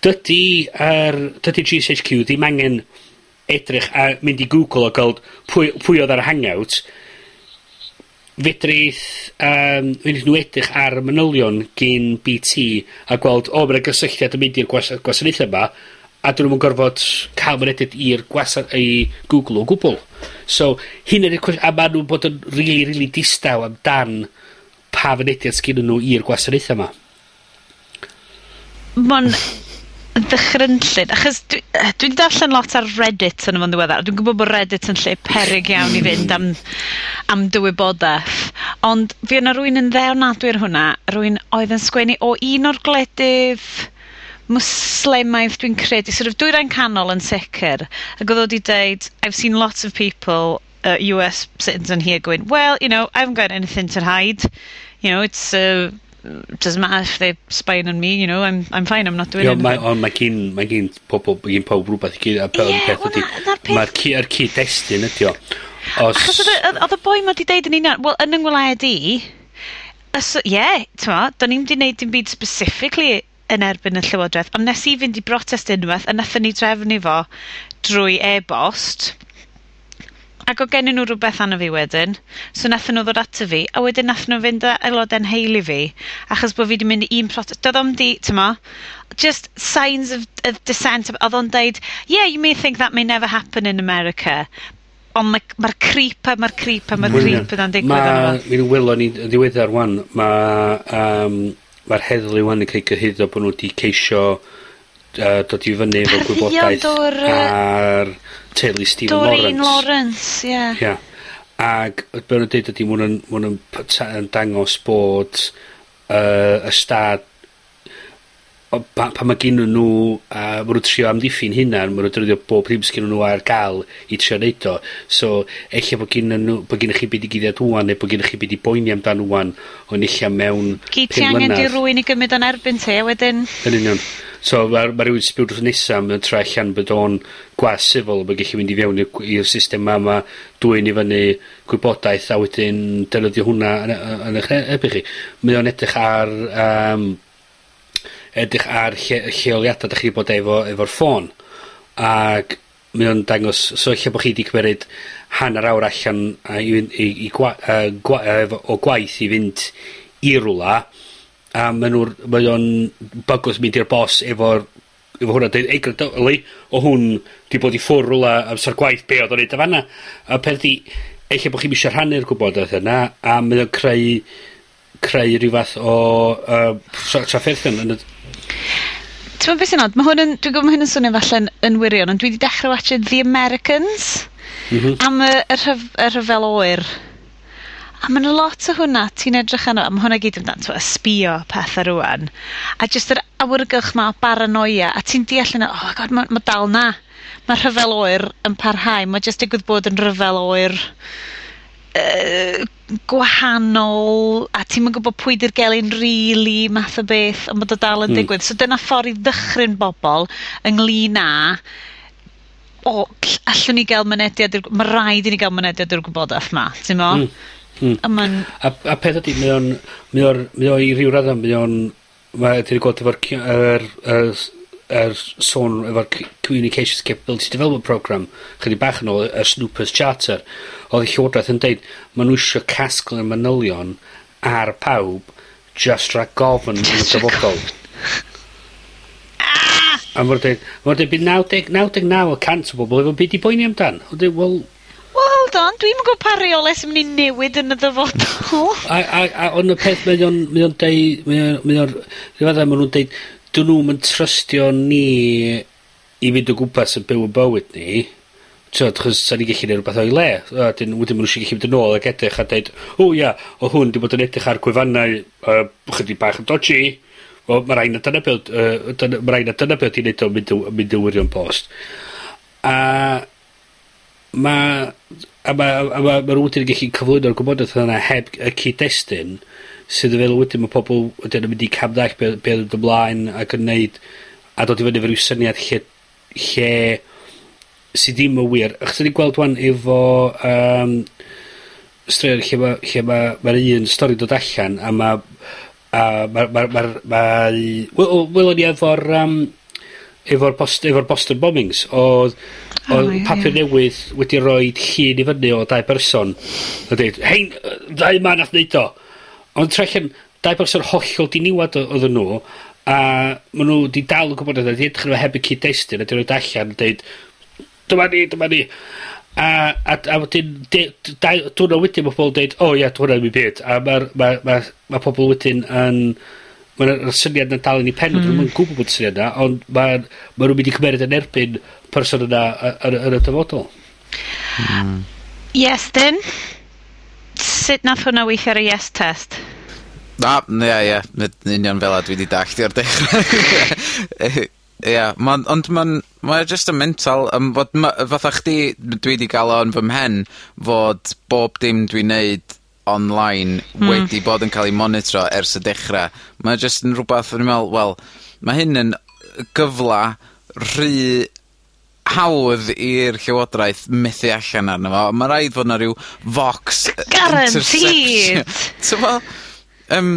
Dydy, er, dydy GCHQ ddim angen edrych a mynd i Google a gweld pwy, pwy oedd ar Hangout fedrith um, fedrith nhw edrych ar y manylion gyn BT a gweld o ma' 'na gysylltiad yn mynd i'r gwasa- gwasanaetha 'ma, a 'dyn nhw'n yn gorfod ca'l mynediad i'r gwasa- i Google o gwbl. So hyn 'di'r cwest- a maen nhw'n bod yn rili rili distaw amdan pa fynediad sgyn nhw i'r gwasanaethau yma. Mae'n ddychrynllyd, achos dwi, dwi wedi darllen lot ar Reddit yn ymwneud ddiweddar, dwi'n gwybod bod Reddit yn lle peryg iawn i fynd am, am dywybodaeth, ond fi yna rwy'n yn ddewnadwy ar hwnna, rwy'n oedd yn sgwennu o un o'r gledydd muslimaidd dwi'n credu, sort of dwyrain canol yn sicr, ac oedd wedi dweud, I've seen lots of people, uh, US citizens here going, well, you know, I haven't got anything to hide, you know, it's... Uh, doesn't matter if they're spying on me, you know, I'm, I'm fine, I'm not doing anything. Mae, ond mae gyn, mae gyn pobl, mae gyn pawb rhywbeth i gyd, a yeah, peth ydy, mae'r cu, yr cyd-destun ydy o. Os... Achos oedd y boi ma wedi deud yn unan, wel, yn yng ngwled i, ie, yeah, t'ma, do'n ni'n wedi neud dim byd specifically yn erbyn y Llywodraeth, ond nes i fynd i brotest unwaith, a nathon ni drefnu fo drwy e-bost, Ac o' gennyn nhw rhywbeth anna fi wedyn, so nathon nhw ddod ato fi, a wedyn nathon nhw fynd â aelodau'n heili fi, achos bod fi wedi mynd i un protest, doedd o'm 'di, t'mo', just signs of of dissent oedd o'n deud yeah you may think that may never happen in America, ond ma' creep a mae'r creep a mae'r creep yna'n digwydd yno fo. Mi wylo ni yn ddiweddar wan, ma' um, ma'r heddlu wan yn cael cyhyddo bod nhw wedi ceisio yy dod i fyny efo gwybodaeth... Dwr yy... ...ar teulu Stephen Lawrence. Doreen Lawrence, ie. Ie. Ag be' o'n deud ydi ma' wnna'n, ma' yn dangos bod uh, y stad o- pa- pan ma' ginnyn nw a ma' nw'n trio amddiffyn hunan ma' nw'n defnyddio bob rhywbeth sgennyn nhw ar gael i trio neud o. So eich bod gen nhw bod gen chi byd i gyddiad ŵan neu bod gen chi byd i boeni amdan ŵan o'n eich mewn gyd ti angen 'di rwy'n i gymryd o'n erbyn ti a wedyn... Yn union. So mae ma' rhywun sy'n byw drws nesaf mae'n troi allan bod o'n gwas sifol mae'n gallu mynd i fewn i'r i'r system 'ma ma dwyn i fyny gwybodaeth a wedyn defnyddio hwnna yn yn eich he- chi. Mae o'n edrych ar um, edrych ar lle lleoliada 'dach chi bod efo efo'r ffôn ac mae o'n dangos so lle bod chi wedi cymeryd hanner awr allan a i fynd i i gwa- yy gwa- yy efo o gwaith i fynd i rwla a mae nhw'n mae o'n bygwth mynd i'r bos efo'r, efo hwnna dweud ei grandawi o hwn 'di bod i ffwr' rwla amser gwaith be' oedd o'n neud yn fan. A peth 'di eich bod chi'n isio rhannu'r gwybodaeth yna a mae o'n creu, creu rhyw fath o uh, trafferthion yn y... T'mo' beth sy'n od? Mae hwn yn, dwi'n gwybod mae hyn yn swnio falle yn yn wirion, ond dwi wedi dechrau watsiad The Americans... M-hm. am y y rhyf- y rhyfel oer. A mae'n lot o hwnna ti'n edrych arno, a mae hwnna gyd amdan t'mo' sbïo pethe rwan, a jyst yr awyrgylch 'ma o baranoia, a ti'n deall yna oh God mae ma' dal 'na. mae rhyfel oer yn parhau, mae jyst digwydd bod yn rhyfel oer yy gwahanol, a ti'n yn gwybod pwy 'di'r gelyn rili math o beth, ond bod o dal yn hmm. digwydd. So dyna ffordd i ddychryn bobl ynglyn â o, gll- allwn ni gael mynediad i'r... Ma' raid i ni gael mynediad i'r gwybodaeth 'ma, t'mo'? Hmm. Mm. A ma'n... A, a peth ydy, mae o'n... Mae o'n... Mae o'n i ryw raddau, mae o'n... Mae ti'n gweld efo'r... Er, er, er sôn efo'r Communications Capability Development Program, chydig bach yn ôl, y Snoopers Charter, oedd y Llywodraeth yn deud, maen nhw eisiau casglu manylion ar pawb just rhag gofyn yn y dyfodol. A mae'r dweud, mae'r dweud, bydd 99, 99 o bobl efo byd i boeni amdan. oedd dweud, wel, Wel hold on, dwi'n mynd gwybod pa reole sy mynd i newid yn y dyfodol. A a a ond y peth mae o'n mae o'n deu mae o'n, mae o'n, ryw ma' nw'n deud 'dyn nhw'n yn trystio ni i fynd o gwmpas yn byw 'yn bywyd ni, t'od 'chos 'san ni gallu neud rhywbeth o'i le. A 'dyn wedyn ma' nw isio gellu mynd yn ôl ac edrych a deud o ia o' hwn 'di bod yn edrych ar gwefannau uh, chydig bach yn dodgy. O, mae rhaid na dyna beth uh, dyna ma' rai' na dyna be' odd neud o mynd yn mynd yn wirion post. A ma' a ma' a ma' ma' nw wedyn yn gellu cyflwyno'r gwybodaeth yna heb y cyd-destun, sydd yn feddwl wedyn ma' pobl wedyn yn mynd i camddallt be' be' odd ymlaen ac yn neud, a dod i fyny efo ryw syniad lle lle sydd ddim yn wir. Achos 'dan ni'n gweld 'wan efo um, straeon lle ma' lle ma' ma'r un stori dod allan a ma' a ma' ma' ma'r ma, wel o welon ni efo'r yym efo'r Bost- efo'r Boston bombings oedd odd odd papur newydd wedi rhoi llun i fyny o dau berson a dweud, hein yy ddau 'ma nath neud o. Ond trella'n dau berson hollol diniwad o- odden nhw a ma' nhw 'di dal yn gwbod 'di edrych arno heb y cyd-destun a 'di roid allan a dweud, dyma ni dyma ni. A a a wedyn de- d- dau diwrnod wedyn ma' pobol deud o ia dyw hwnna 'im byd a ma'r ma' ma' ma' pobl wedyn yn mae'r syniad yna dal yn ei pen mm. Hmm. gwybod bod y syniad yna, ond mae'n ma' nw mynd i cymeryd yn erbyn person yna yy yn y yn y dyfodol. Hmm. Yes then. Sut nath hwnna weithio ar y yes test? Na, ie, ia, yn union fel a dwi wedi dallt i'r dechrau. Ie, ma'n, ond ma'n, ma'n just yn mental, um, fod, ma, fatha chdi, dwi wedi gael o'n fy mhen, fod bob dim dwi'n neud online mm. wedi bod yn cael ei monitro ers y dechrau. Mae jyst yn rhywbeth o'n i'n meddwl, wel, mae hyn yn gyfla rhy hawdd i'r llywodraeth methu allan arno fo. Mae rhaid fod na rhyw vox Guaranteed! so, well, um,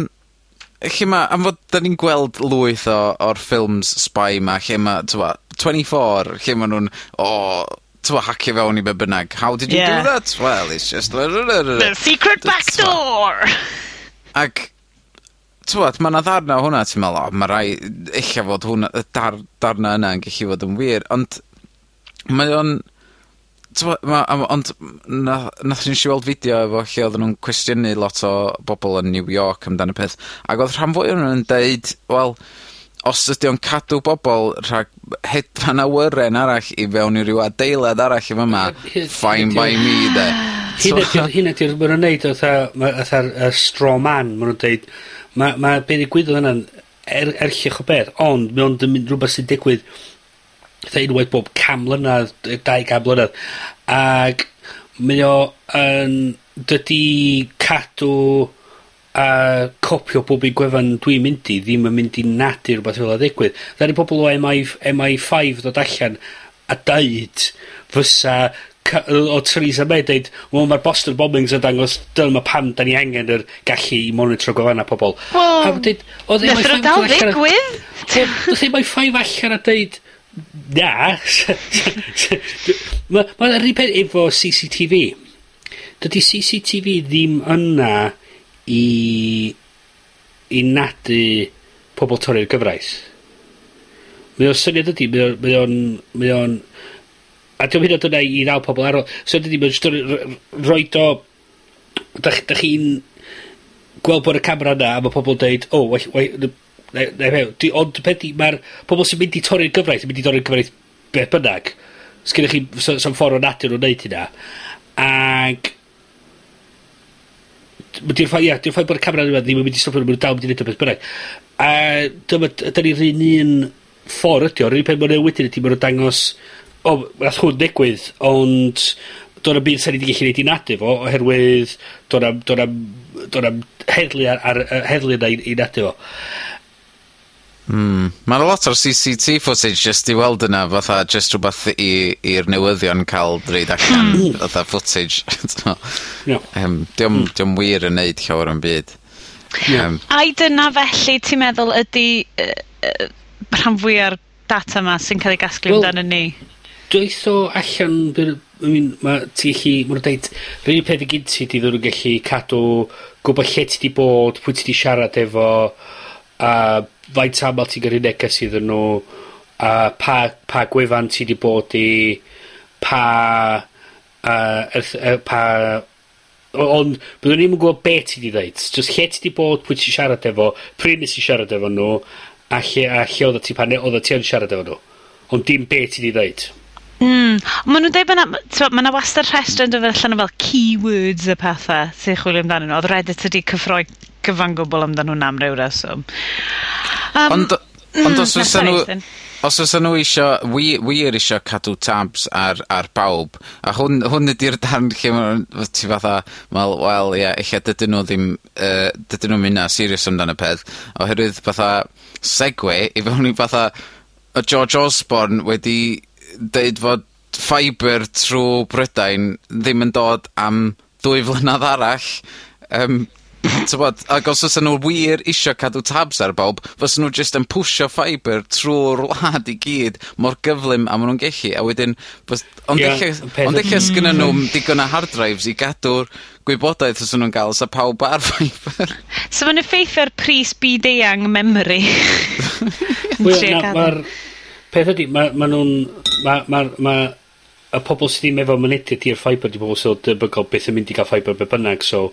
lle mae, am fod da ni'n gweld lwyth o, o'r ffilms spy ma, lle mae, 24, lle mae nhw'n, o, oh, to hacio fewn i be bynnag. How did you yeah. do that? Well, it's just... The secret back door! Ac, tywod, mae na ddarna o hwnna, ti'n meddwl, o, mae rai, eich fod hwnna, y dar, darna yna yn gallu fod yn wir, ond mae o'n... Ma, ond nath, nath ni'n siweld fideo efo lle oedden nhw'n cwestiynu lot o bobl yn New York amdano peth. Ac oedd rhan fwy o'n nhw'n deud, wel, os ydy o'n cadw bobl rhag hedfan awyren arall i fewn i ryw adeilad arall yn fyma, fine by me, de. Hyn ydy'r, mae'n nhw'n neud fatha'r straw man, mae'n nhw'n deud, mae ma be ddigwyddodd yna'n er, erllych o beth, ond mae o'n mynd rhywbeth sy'n digwydd fatha unwaith bob cam mlynedd, dau cam mlynedd, ac mae o yn, dydy cadw a copio bob un gwefan dwi'n mynd i ddim yn mynd i nadu rhywbeth fel yna ddigwydd. dda ni pobl o MI, MI5 ddod allan a deud fysa o Theresa May deud, wel mae'r Boston Bombings yn dangos, dyma pam da ni angen yr gallu i monitro gofana pobl. Wel, a dweud, oedd ei mae'n dal ddigwydd? Oedd ei mae'n ffaif allan a deud, na. Mae'n rhywbeth efo CCTV. Dydy CCTV ddim yna i i nadu pobl torri'r gyfraith. Mae o'n syniad ydy, mae o'n, mae o'n, mae o'n a diolch hyn o dyna i ddal pobl ar ôl. So ydy, mae'n jyst roed o... Da, da chi'n gweld bod y camera yna a mae pobl yn dweud, o, oh, well, well, di, ond beth mae'r pobl sy'n mynd i torri'r gyfraith yn mynd i torri'r gyfraith beth bynnag. Sgynnych chi, so'n so ffordd o nadur o'n neud hynna. Ac ma' 'di'r ffoi, ia, 'di'r ffaith bod y camera yma ddim yn mynd i stopio nw ma' nw dal mynd i wneud o beth bynnag. A dyma, ydan ni'r un un ffordd ydi o. Yr unig peth ma' nw wedyn ydi mae'n nw'n dangos o nath hwn ddigwydd ond do' 'na'm byd 'san ni 'di gellu neud i nadu fo oherwydd do' na'm do' na'm do' na'm heddlu ar ar ar heddlu yna i i nadu fo. Hmm. Mae'n lot o'r CCT footage just i weld yna fatha just rhywbeth i i'r newyddion cael reid allan hmm. Hmm. fatha footage t'mo'? Ie. Yym hmm. diom wir yn neud llawer yn byd. Um, Yym. Ai dyna felly ti'n meddwl ydy uh, yy rhan fwya'r data yma sy'n cael ei gasglu amdano ni? Dwyth o allan be' n- I mean ma' ti gallu, ma' nw'n deud yr unig peth i gin ti 'di iddyn yn gallu cadw gwybod lle ti 'di bod, pwy ti 'di siarad efo, a faint aml ti'n gyrru neges iddyn nhw, a pa, pa gwefan ti wedi bod i, pa... Uh, erth, uh, pa ond byddwn ni'n gwybod be ti di ddeud just lle ti di bod, pwy ti siarad efo pryd nes i siarad efo nhw a lle, a lle oedd ti pan oedd ti yn siarad efo nhw ond dim be ti di ddeud Mm. Maen nhw'n dweud bod mae yna wastad rhestr yn dod allan o fel keywords y pethau sy'n chwilio amdano nhw. Oedd Reddit wedi cyffroi gyfan gwbl amdano nhw'n am ryw reswm. Um, ond, mm, ond os oes nhw... Os oes nhw isio, wir, wir isio cadw tabs ar, ar bawb, a hwn, hwn ydy'r darn lle mae ti fatha, wel, wel, ie, yeah, eich dydyn nhw ddim, uh, dydyn nhw'n mynd na serious amdano peth, oherwydd fatha segwe i fewn i fatha y George Osborne wedi deud fod ffaibr trwy Brydain ddim yn dod am dwy flynedd arall, um, tybod, ac os oes nhw wir isio cadw tabs ar bowb, fos nhw jyst yn pwysio fiber trwy'r wlad i gyd mor gyflym a maen nhw'n gellu, a wedyn bys- ond elle... Ond elle sgynnyn nw'm digon o hard drives i gadw'r gwybodaeth os nhw'n gael 'sa pawb ar fiber. So mae'n effeithio'r pris byd-eang memory. Wel na, ma'r peth ydi ma' nhw'n... nw'n ma' ma' y pobl sydd ddim efo mynediad i'r fiber 'di pobl sydd o debygol beth yn mynd i gael fiber be' bynnag so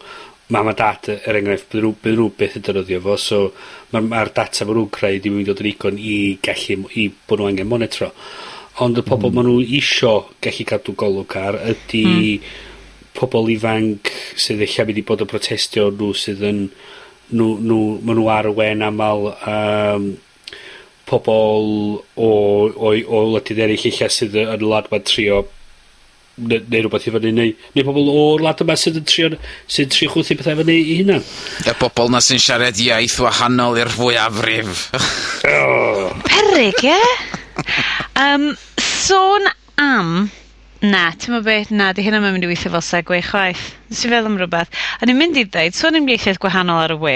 mam a dat, er enghraifft, bydden nhw, bydden nhw beth yn defnyddio fo, so mae'r ma data ma nhw'n creu ddim yn dod yn igon i gallu, i bod nhw angen monitro. Ond y pobl mm. ma nhw isio gallu cadw golwg ar ydy mm. pobl ifanc sydd eich mynd i bod yn protestio nhw sydd yn nhw, nhw, ma nhw ar y wen aml um, pobl o, o, o wledydd eraill eich sydd yn wlad ladwad trio ne- neu rhywbeth i fyny neu, neu pobl o'r wlad yma sydd yn trio sy'n trio chwythu pethau fyny i hynna Y bobl na sy'n siarad iaith wahanol i'r fwyafrif. Perig, ie? Um, sôn am Na, ti'n meddwl beth? Na, di hynna mae'n mynd i weithio fel segwe chwaith. Nes i feddwl am rhywbeth. A ni'n mynd i ddweud, sôn am ieithoedd gwahanol ar y we,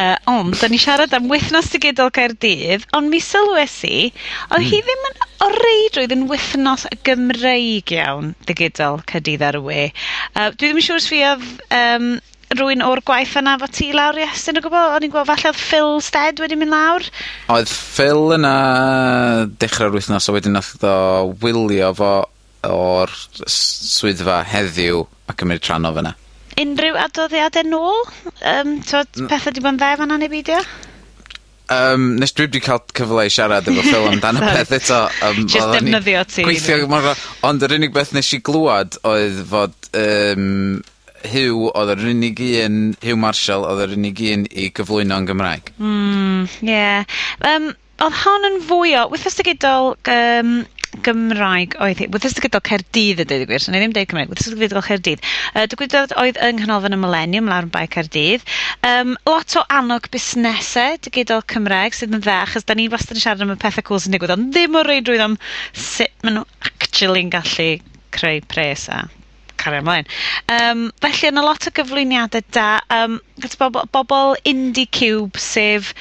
uh, ond, da ni siarad am wythnos digidol Caerdydd, ond mi sylwes i, oedd hi hmm. ddim yn o reidrwydd yn wythnos Gymreig iawn digidol Caerdydd ar y we. Uh, dwi ddim yn siŵr sfi oedd um, rwy'n o'r gwaith yna fo ti lawr i estyn o gwbl? O'n i'n gweld falle oedd Phil Stead wedi mynd lawr? Oedd Phil yna dechrau'r wythnos a wedyn oedd o wylio fo o'r s- swyddfa heddiw a cymryd rhan o fyna? Unrhyw adoddiadau nôl? Um, t'od petha 'di bod yn dda fan 'na neu beidio? Yym, nes dwi wedi cael cyfle i siarad efo Phil amdan y peth eto Um, Jyst defnyddio ti. ...gweithio mor ond yr unig beth nes i glwad oedd fod um, Hugh oedd yr unig un, Hugh Marshall oedd yr unig un i gyflwyno yn Gymraeg. Mm, ie. Um, oedd hon yn fwy o weithiau 'sdigidol um, Gymraeg oedd hi. Wythnos ddysgu gydol Cerdydd y dweud y gwir, so na i ddim deud Cymraeg, Wythnos gydol Cerdydd. Uh, digwyddodd oedd yng Nghanolfan y Millennium, lawr yn bai Cerdydd. Um, lot o annog busnesau digidol Cymraeg sydd yn dda, achos da ni wastad yn siarad am y pethau cool sy'n digwydd, ond ddim o reidrwydd am sut maen nhw actually'n gallu creu pres a cario ymlaen. Um, felly, yna lot o gyflwyniadau da. Um, gyda bobl, bobl IndieCube, sef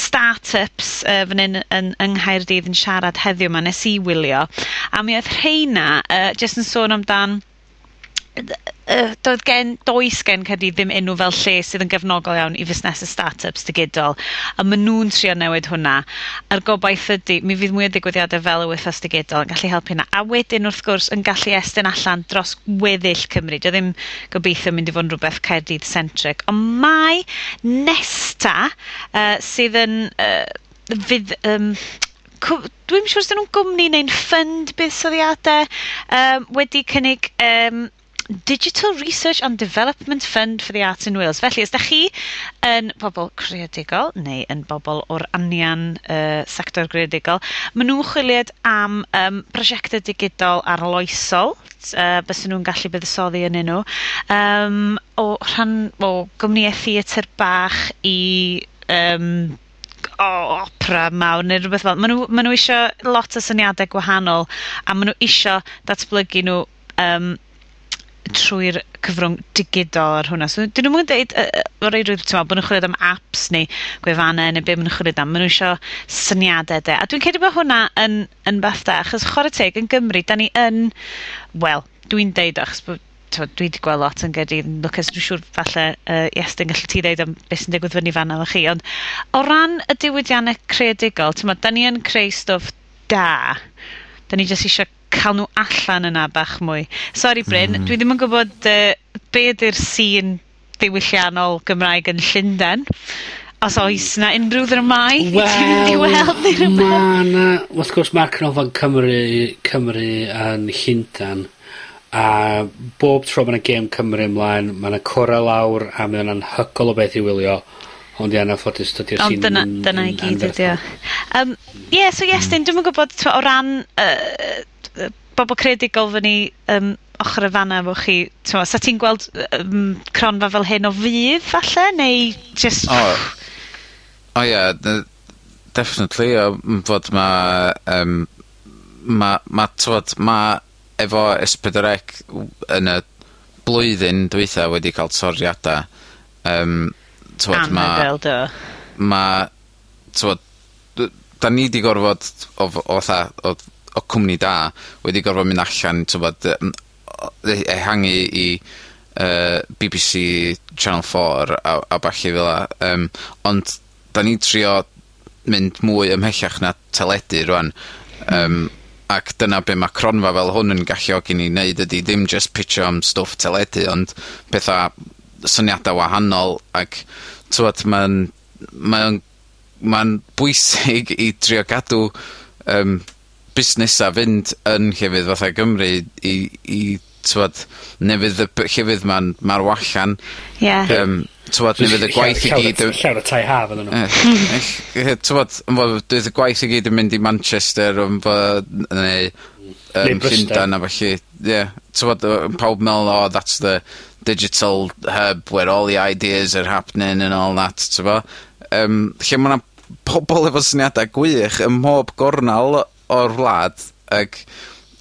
start-ups uh, fan hyn yn, yng Nghaerdydd yn siarad heddiw yma, nes i wylio. A mi oedd rheina uh, jyst yn sôn amdan yy, doedd gen, does gen Caerdydd ddim enw fel lle sydd yn gefnogol iawn i fusnes y start-ups digidol. A maen nhw'n trio newid hwnna. A'r gobaith ydy, mi fydd mwy o digwyddiadau fel y wythnos digidol yn gallu helpu hynna. A wedyn wrth gwrs yn gallu estyn allan dros weddill Cymru. Dio ddim gobeithio mynd i fod yn rhywbeth Caerdydd centric. Ond mae nesta uh, sydd yn... Uh, fydd, um, dwi'n siŵr sydd nhw'n gwmni neu'n ffund buddsoddiadau um, wedi cynnig um, Digital Research and Development Fund for the Arts in Wales. Felly, os da chi yn bobl creadigol neu yn bobl o'r anian uh, sector creadigol, maen nhw'n chwiliad am um, prosiectau digidol arloesol, uh, bys nhw'n gallu byddysoddi yn nhw, um, o rhan o gwmnïau theatr bach i um, o opera mawr neu rhywbeth fel. Maen nhw, ma nhw eisiau lot o syniadau gwahanol a maen nhw eisiau datblygu nhw um, trwy'r cyfrwng digidol ar hwnna. So, dyn nhw'n mwyn dweud, uh, o reid rwy'n teimlo, bod nhw'n chwilio am apps neu gwefannau neu be maen nhw'n chwilio am, maen nhw eisiau syniadau de. A dwi'n credu bod hwnna yn, yn beth da, achos chwarae teg yn Gymru, da ni yn, wel, dwi'n deud achos bod to, dwi wedi gweld lot yn gyda'i Lucas, dwi'n siŵr falle uh, Iestyn gallu ti ddeud am beth sy'n digwydd fyny fan efo chi, ond o ran y diwydiannau creadigol, ti'n da ni yn creu stwff da, da ni jyst eisiau cael nhw allan yna bach mwy. Sorry Bryn, mm. dwi ddim yn gwybod uh, be ydy'r sîn diwylliannol Gymraeg yn Llundain. Os mm. oes na unrhyw ddramau well, i weld i rhywbeth? Ma na, wrth gwrs mae'r Canolfan Cymru, Cymru yn Llundain a bob tro mae'n gêm Cymru ymlaen, mae'n yna cora lawr a mae'n anhygol o beth i wylio. Ond ia'n anffodus, dydy'r sy'n... Ond dyna, dyna i gyd ydy o. Um, yeah, so yes, mm. dwi'n gwybod, o ran... Uh, bobl credigol creadigol fyny um, ochr y fanna efo chi, t'mo', 'sa ti'n gweld um, cronfa fel hyn o fydd falle, neu just... O. O ie yeah, definitely o fod ma' um, ma' ma' t'mod ma' efo ess pedwar ec yn y blwyddyn dwytha wedi cael toriada um, t'mod ma'... Anhygoel do. ...ma' t'mod da ni 'di gorfod o o, o fatha o o cwmni da wedi gorfod mynd allan t'mod yym ehangu i uh, BBC Channel 4 a a ballu fela yym ond 'dan ni'n trio mynd mwy ymhellach na teledu rwan yym ac dyna be' ma' cronfa fel hwn yn galluogi ni neud ydi dim just pitcho am stwff teledu ond petha syniada wahanol ac t'mod ma'n mae o'n ma'n bwysig i trio gadw yym busnesa fynd yn llefydd fatha Gymru i, i tywad, nefydd y llefydd ma'n mar wallan. Ie. Yeah. Um, tywad, neu y gwaith i gyd... Llawer o tai haf yn nhw. Tywad, fydd y gwaith i gyd yn mynd i Manchester, yn fod, neu um, Llundain a felly. Ie. Tywad, pawb meddwl, oh, that's the digital hub where all the ideas are happening and all that, tywad. Um, lle mae'na pobl efo syniadau gwych ym mhob gornal o'r wlad ag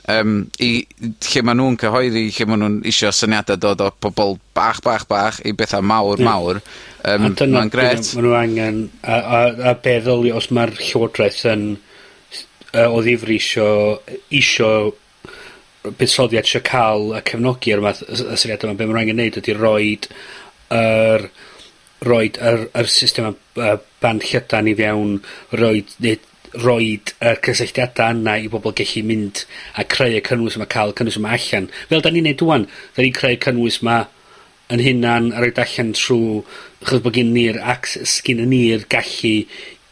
um, i lle ma' nhw'n cyhoeddi lle ma' nhw'n isio syniadau dod o pobol bach bach bach i bethau mawr mawr yym ma'n gret. Ma' nhw angen a a a be' ddylia os ma'r llywodraeth yn uh, o ddifri isio isio buddsoddiad isio ca'l a cefnogi ar math y y syniad yma be' ma' nw angen neud ydi roid yr roid yr yr system yy band llydan i fewn roid neud roid y cysylltiada yna i bobol gellu mynd a creu y cynnwys yma, ca'l y cynnwys yma allan. Fel 'dan ni'n neud ŵan. 'Dan ni'n creu cynnwys 'ma 'yn hunan a roid allan trw, achos bo' gin ni'r access, sgin ni'r gallu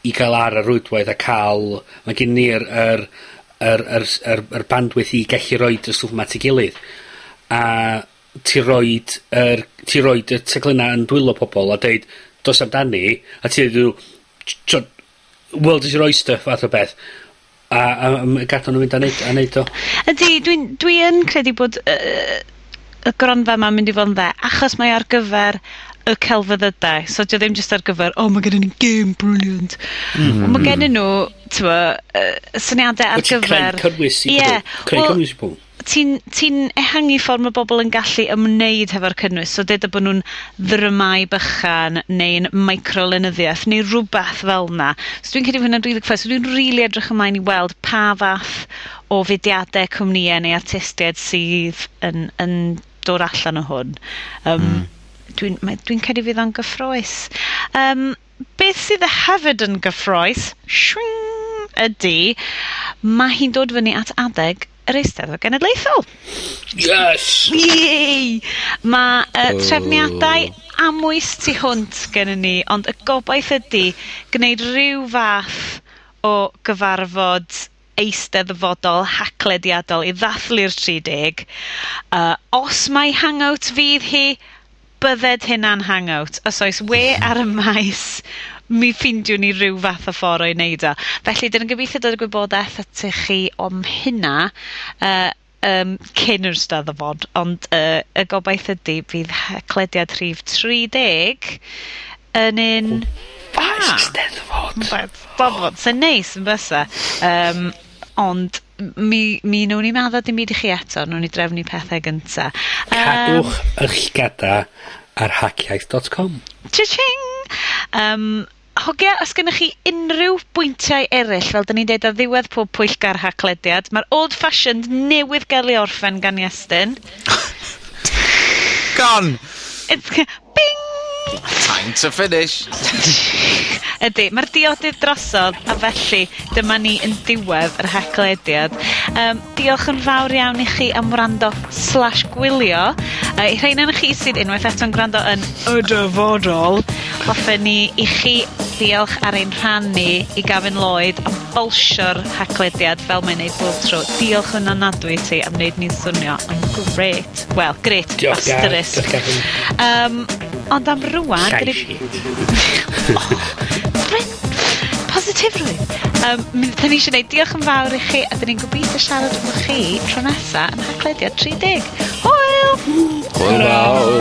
i ga'l ar y rwydwaith a ca'l, ma' gin ni'r yr yr yr s- yr yr bandwidth i gallu roid y stwff 'ma at 'i gilydd. A ti roid yr, ti roid y teclynna yn dwylo pobol a deud dos amdani, a ti deud t'od world is your oyster fath o beth, a, a, a gadw nhw mynd a neud, a neud o. Ydy, dwi'n dwi yn credu bod uh, y gronfa yma'n mynd i fod yn dde, achos mae ar gyfer y celfyddydau. So, dio ddim jyst ar gyfer, oh, mae gennym ni game brilliant. Mm. Mae gennyn nhw, tywa, uh, syniadau ar gyfer... Creu cynnwys i yeah, creu cynnwys i bobl ti'n ti ehangu ffordd mae bobl yn gallu ymwneud hefo'r cynnwys. So deda bod nhw'n ddrymau bychan neu'n microlynyddiaeth neu rhywbeth fel yna. So dwi'n credu hwnna'n rili cyffes. So dwi'n rili edrych ymlaen i weld pa fath o fudiadau cwmnïau neu artistiaid sydd yn, yn dod allan o hwn. Um, mm. Dwi'n dwi, dwi credu fydd o'n gyffroes. Um, beth sydd y hefyd yn gyffroes, shwing, ydy, mae hi'n dod fyny at adeg yr Eisteddfod Genedlaethol. Yes! Yay! Mae uh, oh. trefniadau amwys tu hwnt gen ni, ond y gobaith ydy gwneud rhyw fath o gyfarfod eisteddfodol haclediadol i ddathlu'r 30. Uh, os mae hangout fydd hi, bydded hynna'n hangout. Os oes we ar y maes, mi ffeindiwn ni rhyw fath o ffordd o'i wneud o. Felly, 'dyn ni'n gobeithio dod y gwybodaeth ati chi o'm hynna, uh, um, cyn yr Steddfod, ond uh, y gobaith ydy bydd haclediad rhif tri deg yn un da. Steddfod! Steddfod, sy'n neis yn bysa. Um, ond mi, mi nhw'n ni maddo dim byd i chi eto, nhw'n ni drefnu pethau gynta. Cadwch um, eich gada ar hackiaeth.com. Cha-ching! Um, Hogia, os gennych chi unrhyw bwyntiau eryll, fel 'dyn ni'n deud o ddiwedd pob pwyllgar haclediad, mae'r old fashioned newydd gael ei orffen gan Iestyn. Gone! It's Time to finish. Ydy, mae'r diodydd drosodd, a felly dyma ni yn diwedd yr heclediad. Um, diolch yn fawr iawn i chi am wrando slash gwylio. Uh, I rhain yn chi sydd unwaith eto'n gwrando yn y dyfodol, hoffen ni i chi diolch ar ein rhan ni i Gavin Lloyd am bolsio'r haclediad fel mae'n neud bob tro. Diolch yn anadwy ti am wneud ni'n swnio yn great. Wel, great. diolch, asterisk. Diolch, Gavin. Um, ond am rŵan, wan... Llai shit. positifrwydd. Um, mi ddyn ni eisiau gwneud diolch yn fawr i chi, a dyn ni'n gobeithio siarad efo chi tro nesa yn haglediad 30. Hwyl! Hwyl! Hwyl!